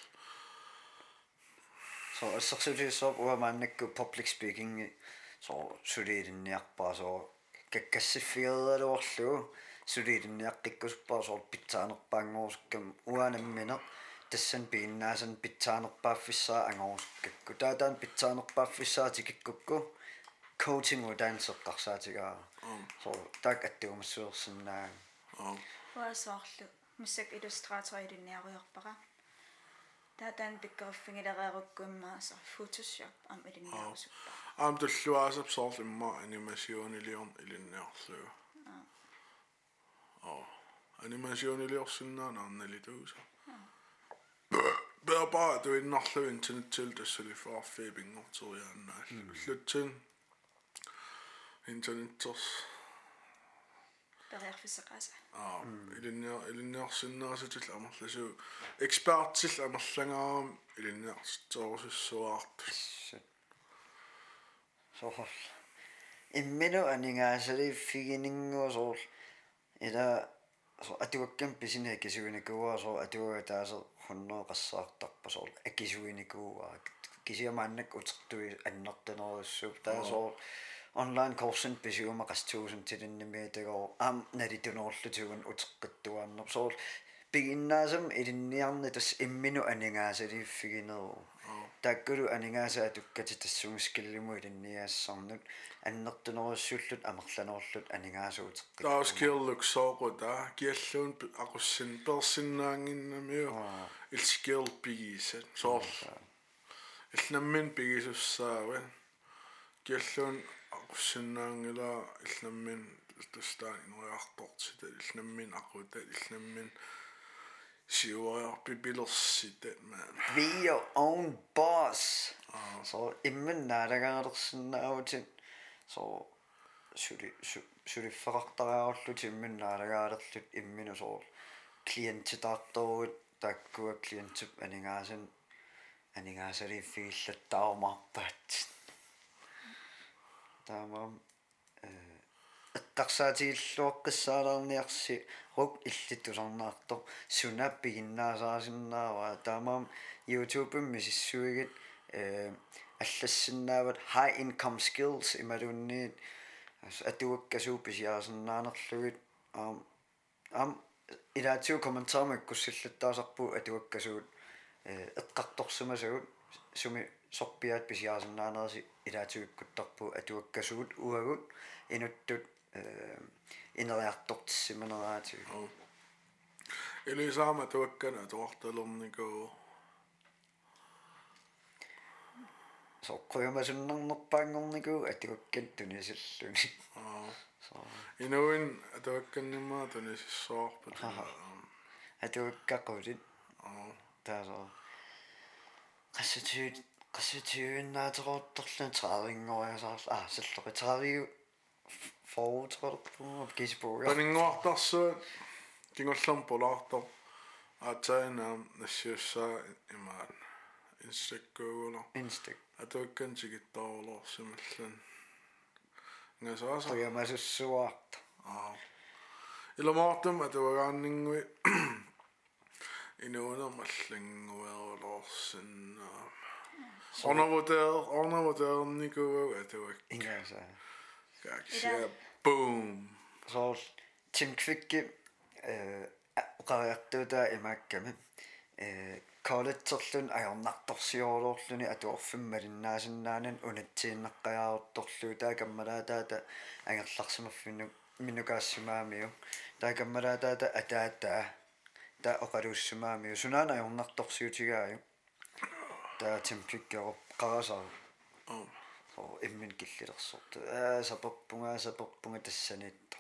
So ysach sy'n rhywbeth public speaking. So sy'n rhywbeth yn ba. So gagasifil ar. so питсаанерпаангоорсуккам уанаммина тассан пииннаасан питсаанерпааффиссаа ангоорсуккакку таатаан питсаанерпааффиссаатикиккукку coaching удаансеққарсаатигаа so так аттуумассуерсиннаа аа уасоорлу миссак иллюстраатори илинниаруйорпара таатаан пиккерффигилерееруккуиммааса photoshop ам илинниарусуппа аам туллуаасап соор имма анимасионилиорн илинниарлуу аа анимасионилиорсиннаа нарналитууса бэба дуиннарлу интернеттил тассали фарфибингорториааннаа лутсин интернеттерс периарфиссеқааса аа илинниа илинниарсиннаасатил амерласу экспертил амерлангаарам илинниарсторусуссуаарту сохол иммину анингаасали фигинингуусоор ila so atuakkam pisine kisuinikuwa so atuaga taasel hunnoo qassaartarpa so akisuinikuwa kisiamaannak utertui annertanerussuup taa so online coursen pisiuma qastuusun tilinnimitagoo aam nalitunerllutugun uteqqattuaanner so piginnaasam ilinniarni tas imminu aningaasaliiffigineru тааккулу анингаасаа туккати тассунгскиллиму илинниаассарнут аннертунеруссууллут амерланерлут анингаасуутеккит тааскиерлук соокута киаллуун акуссын персиннаангиннамиу илскиерл пигисат соорла илнаммин пигисуссаава киаллуун акусиннаангила илнаммин тустаа инуяартортита илнаммин акута илнаммин siuajarpipilersitat Be your own boss. So imminnaalaagaarlersinnaagutin. So suli suliffaqartaraarlut imminnaalaagaalerlut imminu so klientitaartorugut taakkua klientup aningaasan aningaasari fiillattaarumarpaat. Tamam. Эттарсаатигиллуоққиссаалерниарси рук иллитусарнаартор сунаппигиннаасаасиннаава таамаам youtube-м мисиссуигит э аллассиннаават high income skills ималунниит атуаккасуу писиаасиннаанерлугит аам ам илаатиу комментаамак куссиллаттаасарпу атуаккасуут э эққарторсумасагут суми сорпиаат писиаасиннаанерси илаатигуккуттарпу атуаккасуут уагут инуттут э инериартортиссиманераатиг элисаама туаккана туарталерникуу соққуямасуннарнерпаангорнику атуаккат тунисиллуни аа со инуин атуакканнимаа тунисиссоорпут атуаккақулит аа таасо qassutiut qassutiunnaateroortorlun teraarinngoриасаарл аа саллоқи foretræder og gæsebog. Der er ingen ord, der så gik og slumper lort, og tager en om, der siger så i morgen. En stik gøvler. En stik. At du ikke kan sige dårlig, swat. A. så også. Det er masser sort. Ja. Eller morten, at det var gerne ingen en undermalling og Larsen og undervurderet, kaksia boom sol timfikki qariartuutaa imaakkami э, э, коллетерлун аёрнарторсиорлуни атуорфиммалиннаасиннаанан унатсииннаккаяарторлуу таакаммалаатаата агерларсимаффинну миннукаассимаамиу таакаммалаатаата атаатаа. Та оқалууссимаамиу сунаана аёрнарторсиутигааю таа тимфиккеро қарасаа so immin killilерсорт аа саперпунгаа саперпунга тассаниитто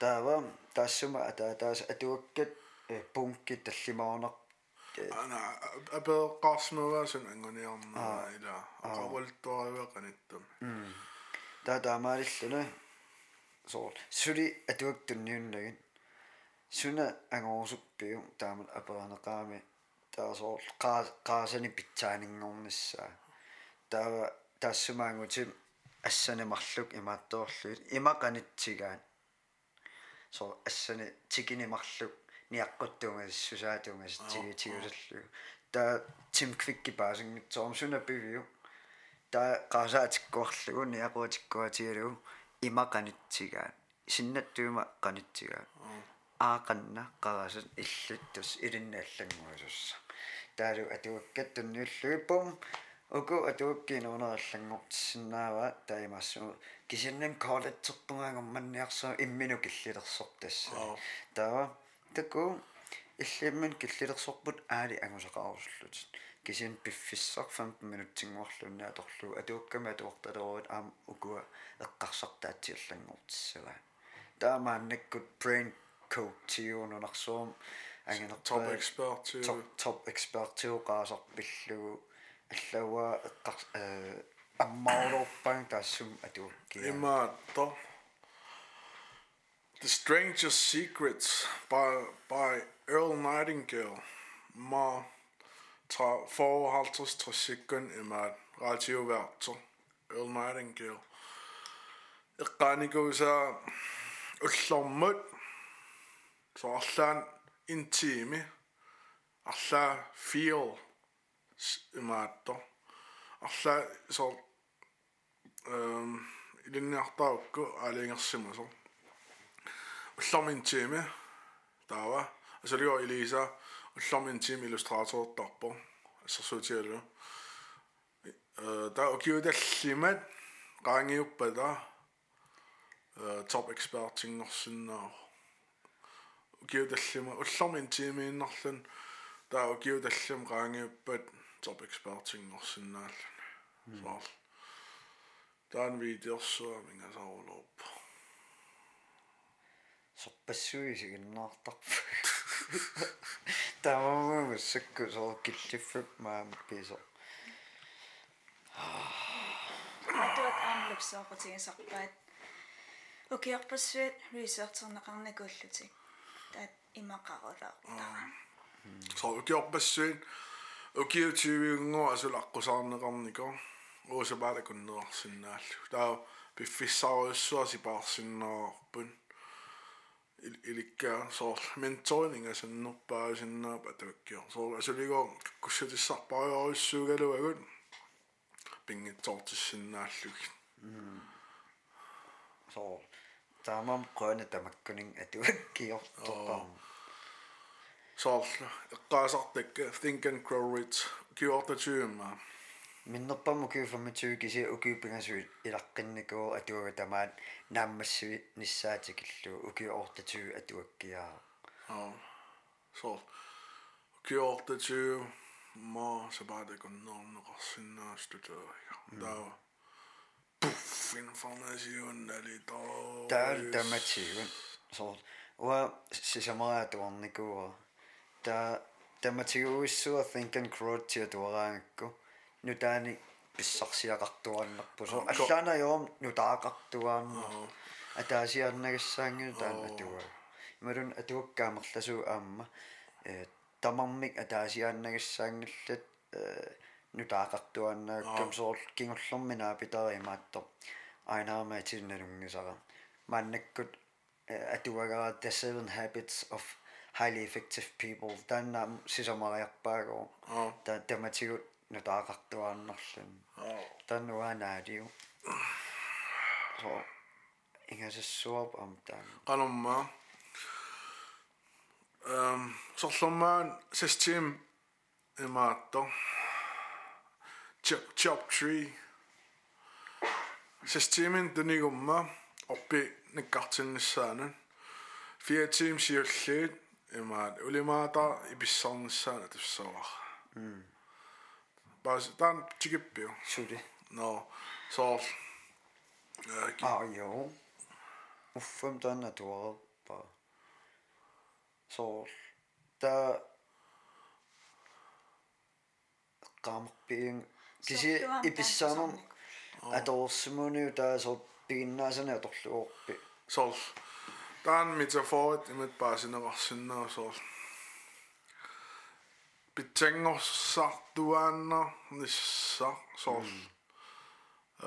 таава таассума атаа таас атуаккат пункки таллимаорнар ана апеэққарсмаваасун ангуниарнаа ила. ақавалтуаривеқаниттам таа таамаалиллуна. Соо сули атуактунниуннагин суна ангоорсуппиу таамат аперанеқаами таасоор қаа қаасани питсаанингорнissaа таава тассумаангутим ассанамарлук имаатторлуит. Имаканиттигаат со ассани тикинимарлук ниаққуттунгас тиги тигулерлу та тимквикки паасингитсоорм сунаппивиу та қаасаатиккуарлугу ниақуатиккуатигалу имаканиттигаат синнаттуима каниттигаат аақанна қарасат иллуттус илиннааллангуусусса таалу атуаккат тунниуллуиппум уку атуаккинернераллангортсиннаава таимассу кисиннан коллеттертунгаагамманниарсаа иммину киллилерсортасса таава таку иллиммин киллилерсорпут аали агусақарусуллут кисин пиффиссар 15 минуттингуарлуннаа торлу атуаккама атуарталерут аам укуа эққарсартаатсиерлангортсава таамааннаккут brain coach тиунунарсуум агинер top expert top expert тиуқаасарпиллугу аллауа эққар э аммаулорпаан таассум атуаккиа имаатто The Strangest Secrets by by Earl Nightingale ma tra 54 sekund imaat radioverter Earl Nightingale эққааникууса уллормут соарлаан интими арлаа feel имаатто арлаа со эм илинниартаукку аалингерсима со уллорминтими таава асалио илиса уллорминтими иллюстраторторпо ассерсуутиалу э таа окиудаллимат qaangiuppata top expertingorsinnaa ukiudallima ullermin tiimiinnarlun taa ukiudallim qaangiuppat topicspartingersinnaallan soorl taan viitiorsuaminga sauluup sorpassuisiginnaartarpa taamamu sakku soo killiffup maam piso атуат аамлапсоорутигисарпаат укиарпассуат ресертернеқарникууллутик таат имақарулаа соо укиарпассуин ukiu tiuiunguasula aqqusaarneqarniko uusapaalak unneqarsinnaallu taa piffissaaruissua sipaarsinnaarpun ilikka soor mentoringa sannerpaasinnaa patakkior soor asuligo kakkussatissarpariorussuugaluagut pingitsortissinnaalluk soor taamam qoona tamakkuning atuakkiortorpaarma soor eqqaasartakka think and grow rich kiortatuumma миннерпаму киуфаматсуи киси укиуппингасуи илаққинникуу атуага тамаат нааммассуи ниссаатикиллу укиуортатуи атуаккиаа Ja. Så gjort det til må så bare det går nogen og sin og støtte. Der var puff information der lidt og таал таматсигун соо уа сисамаатуарникуа та таматигуиссуа think and grow тиа туараангакку нутаани писсарсиақартуаннарпу соо аллаана йоом нутаақартуаанна атаасиарнагассаангу таан атуа ималун атуаккаамерласуу аама э тамармик атаасиааннагассаангаллат э нутаақартуаннааккам соорл кингуллэрминаа питеримаатто айнаамаатинналунгисара мааннаккут атуагара the seven habits of highly effective people тааннаам сисамариарпаагоо Аа. та таматигут нутаақартуааннарлун таннуаанаалиу so ингасассуап ам таан qanomma ehm sorlormaan system imaatto chop chop tree systemin tunigumma oppi nikkartinnissaanun fire team имаат улимаата иписсарнссаана туссоар м бас тан чигиппиу сули но соор э, аа ёо. Уффэм танна туара па. Соор та qaamerpiin kisi ipissaanun atorsimuni taa sorppiginnaasana atorluorpi soorl taan metaforit imit paasineqarsinnaa soorl pitsangorsartuaanna nissa soorl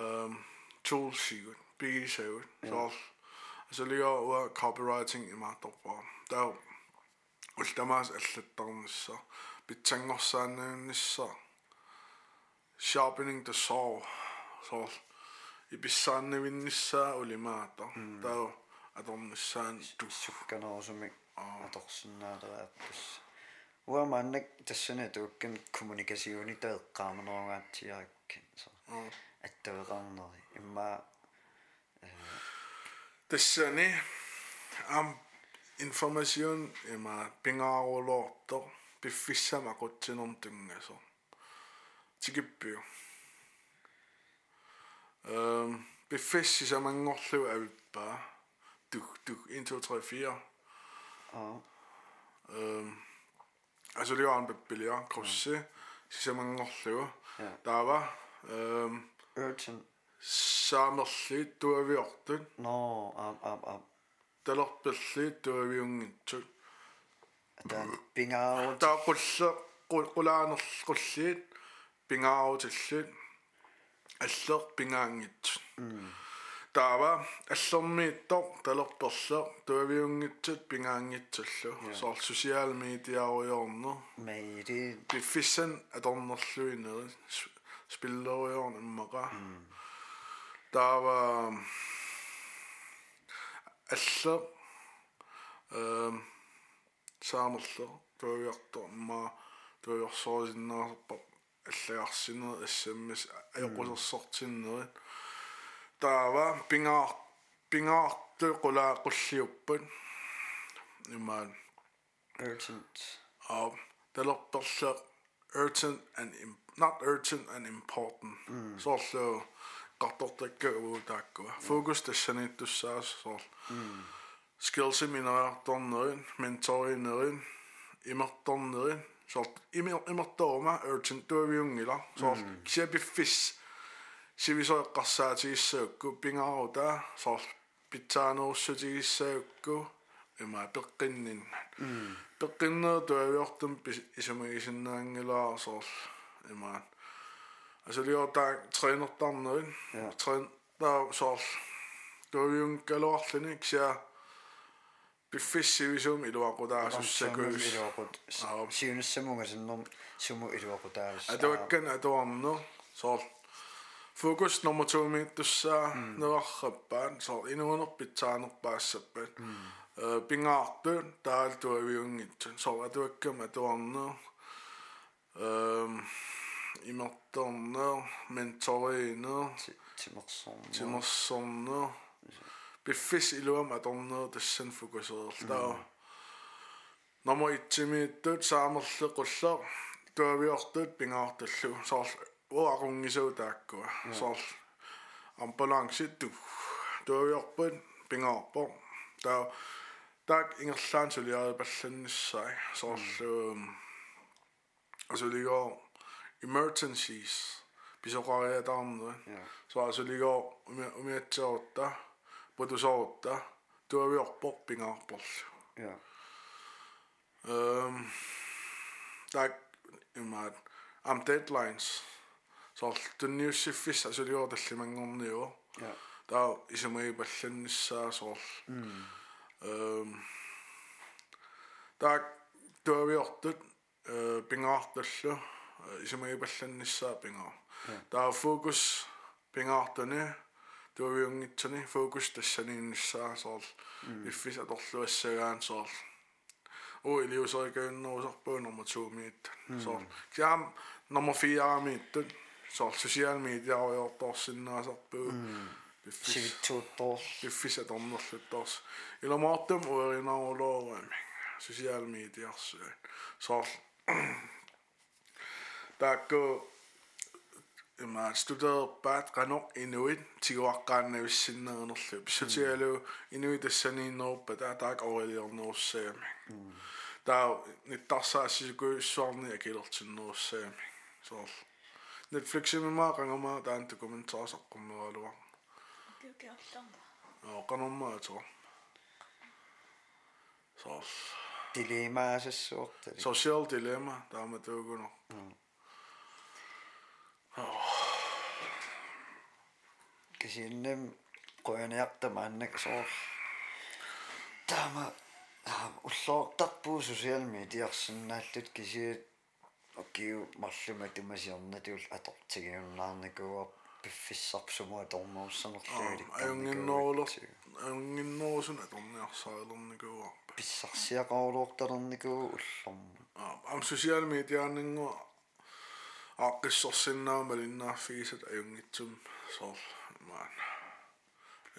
ehm toolsigut bigisagut soorl asaliga ua copywriting imaatorpaa taa ultamaas аллаттарнisса питсангорсаанааннisса sharpening the saw soorl иписсааннавиннissaa улимаата таа аторнissaан сукканерусумик аторсиннаалерааппас уамааннак тассана тууккан коммуникасиони таэккааманеругаатсиараккин со аттавеқарнери имма тассани ам информацион има пингаарулоорто пиффиссама қутсинерм тунгасо тикиппиу эм пиффисси самангорлу авиппаа duk, duk, 1, 2, 3, 4. Ja. Øhm, altså det var en billigere krosset. Ja. Sisämän olluu. Tava. Ehm urgent. Saamerli tuaviortut. No, ab ab ab. Talorpilli tuaviungittut. Da pingaut. Ta qulla qulaanerqulliit pingaautillut. Aller pingaangittut. Mm таава аллермииттор талерперлеқ туавиунгитсут пингаангитсуллу соор сosial медиаруйорну мейри пиффиссан аторнерлуинери спиллеруйорн иммаqa таава алле эм saamерле туавиарто имма туавиорсоорисиннаарпа аллагарсинер ассаммис аёқусерсортиннери таава пингаар пингаарту қулаа қуллиуппат имаан urgent uh, талерперлеқ urgent and im- not urgent and important соорлу qартортакка уутааккуа фокус тассаниттуссаас соор skills минераарторнерин менторинерин имерторнерин соор имер имерторма urgent туавиунгила соор кисапиффис сивисоэққарсаатигиссаукку пингаарута соор питсаанеруссутигиссаукку има пеққиннин пеққиннер туавиортум исумагисиннаангилаа соор имаан асулиортаа тренертарнерин Ja. трен таа соор туавиун калуарлини кися пиффиссивисум илуақутаасуссакуус илуақут Аа. сиунссамунгасиннэрм суму илуақутаавис атуаккан атуарну соор фокус номер 2 миттуссаа нерарраппаан соор инуунерпитсаанерпаассаппат э пингаарту таал туавиунгитсун соор атуаккам атуарну эм имерторнер менторинер тимерсорн тимерсорнер пиффис илуам аторнер тассан фокусеерлаа номер 1 миттут саамерле қуллаа туавиортут пингаарталлу соор uaqungisutaakku sorl ту tuujorpun пингаарпо taa так ingerlaan сулиари pallannissaai sorlu асулиго emergencies pisoqariataarnui soa suligo umiatseorta putusoorta tuaviorpo pingaarporlu Um, like, you know, um, deadlines soortunnius siffissa suliuortallimangorniuo taa isamai pallannissaa soor ehm taa tuaviortut pingaartallu isamai pallannissaa pingaa taa fokus pingaartani tuaviungitsani fokus tassaniinnissaa soor iffisa torluassagaan soor og elever så igen og så på nummer to midt. Så jeg nummer fire midt soorl social media oriortorsinnaasarpuu iffis sivittuuttor iffis atornerluttaars ilamaartum uerinaruloorami social mediarsuat soorl taakku има студерпаат qanor inuit tiguaqqaannavissиннернерлу писсутигалу inuit тассанииннеруппа таа таак орилиорнеруссаами таа ниттарсаассисукуиссуарни акилертиннеруссаами соор Netflix-имма кангама таан документаарсаққуммеруалуа. Кюкерлэрма. Оо канормаатоо. Сос. Dilemma асссуорт. Social dilemma таама туугуно. Аа. Кисиннэм qoyaniartama annak soor таама уллоортарпуу социал медиарсинааллут кисиит окиу марлума тумасиорнатуул аторцигиуннаарникуа пиффиссарсумуа тормаусанерлуалик аюнгинноорлу аюнгинноорусун аторниарсаалерникуа писсарсиақаулуорталерникуу уллорма аам социал медиааннингуа аққиссорсиннаа малиннаарфигисат аюнгитсум соор маан.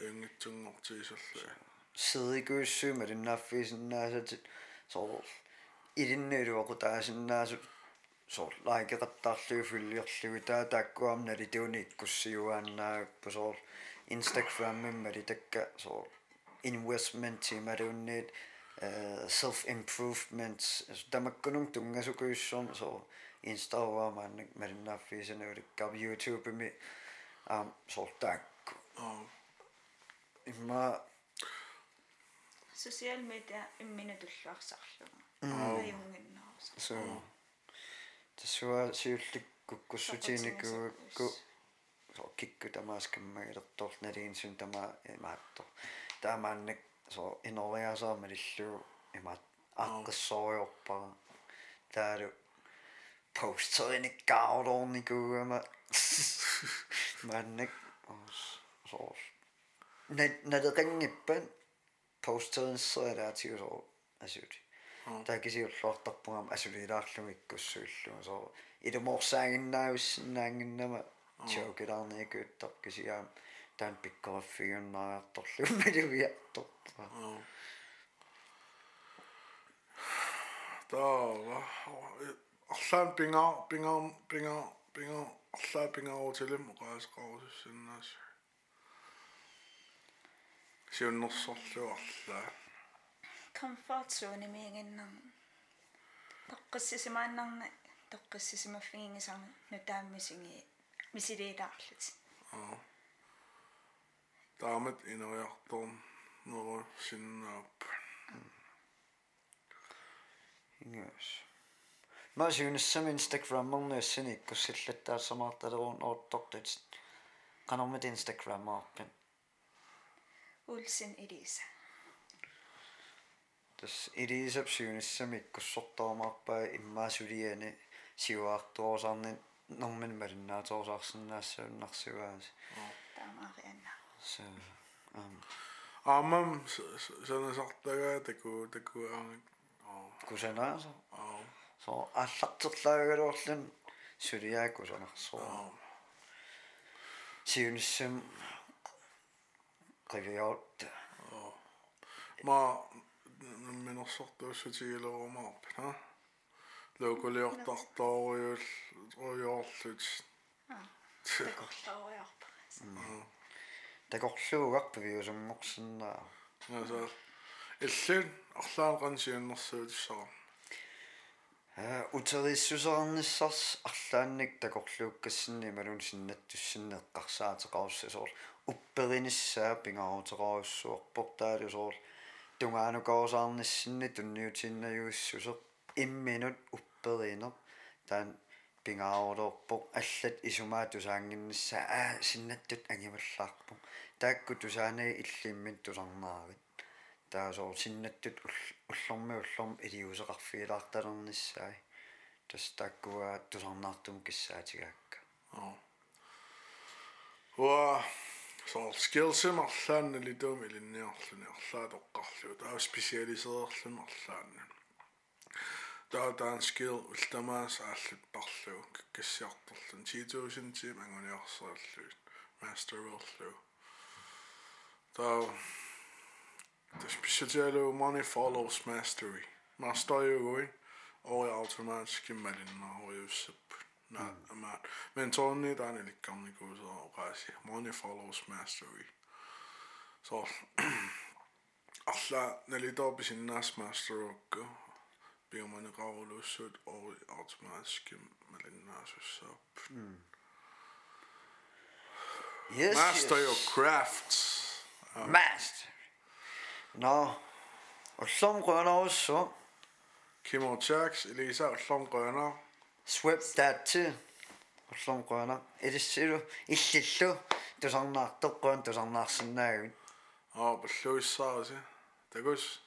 Аюнгитсунгортигисалла э. сидикууссума линнаарфигисиннаасатит соор илиннеруоқутаасиннаасут soorlaaqeqartaarlugu fulliorlugutaa taakkuam nalituuni ikkussiuaannaa soor instagrammim malitakka so investment timaluunniit self improvements tamakkunung tungasukuyussoon soor instagramaan malinnaaffiisanuulikkaap youtubemi am soor taakku imma social media imminutulluarsarlugu ayunginnaarsa so тассуа сиуллик куккуссутиникугакку so kikku тамааскаммагилертор налиинсун тама имаатто таамааннак so инолиасаамалиллуу имаат аққиссориорпара таалу постериниккаалорникуугама маннак so надеқангиппан постеринссераатиу so асути таакисиуллуартарпугам такисиуллуартарпугам асулилаарлумиккуссуиллума соо илуморсаагиннаависсиннаангиннама чоокилаарникууттар кисиаам таан пиккорффигуннариарторлумма луиартарпа таава арлаан пингаа пингаа пингаа пингаа арлаа пингаарутилим оqaасqarusussinnаас сиуннерсорлуарлаа comfort zone мигиннэрн тоққиссисимааннарна тоққиссисимаффигингисарна нутааммисиги мисилиилаарлут аа таамат инориарторн нуро синнаап ингээс маш юнссамин инстаграммернуссини куссиллаттаасамаарталерун оортортут канормит инстаграмаарпин улсин элиса тас илисапсиунissam иккуссортармаарпаа иммаасулиани сиуаартуорсарни нормин малиннаатоорсаарсинаассауннарсугаас таамаарианна со ам. Аамам санасартагаа таку таку аангик аа кусанааса аа со аллартерлаагалуурлун сулиаакусанарсоо сиунissam qivioort ма минерсортуссутигилерумаарпина локулиортартоориул руйоорлут такорлоориарпа такорлуугарпа виусумморсиннаа ясаа иллуун орлаан qansiunnersuutissara аа э, утериссусернissars арлаанник такорлууккассинни малун синнаттуссиннеэққарсаатеқарусса соор уппериниссаа пингарутераруссуорпор таалусоор tungaanukoosaarnissinni tunniutinnajuussuseq imminut upperiinerp taan pingaarorpoq аллат исумаа тусаангиннсса аа синнаттут агималлаарпоқ таакку тусаанаа иллиммит тусарнаарит таасоо синнаттут уллэрми уллэрми илиусеқарфиилаарталернссаи тас тааккуа тусарнаартум киссаатигаакка оо уа så skillsim арлаанна литуум илинниарлуни арлаат оққарлу таа специалисеерлун арлаанна таа таан скилл ултамаас ааллуттарлу кассиарторлун 10000 тим ангуниарсааллуит master роллу таа the speciality money follows mastery master югой ой автоматически малинна оюссап not amount. Men tuonne tänne eli kammiku se on pääsi. Money follows mastery. So alla neli topi sinna smasterokko. Bioman kaulussut oli automaatski melinnaasussa. Mm. Yes, Master yes. your craft. Uh. Master. No. Ollom gwna osso. Kimo Jacks, Elisa, ollom gwna. Swip daatsi. Ollom qana. Edissilu illillu tusarnaartoqqan tusarnaarsinnaagut. а паллуиссаарси такус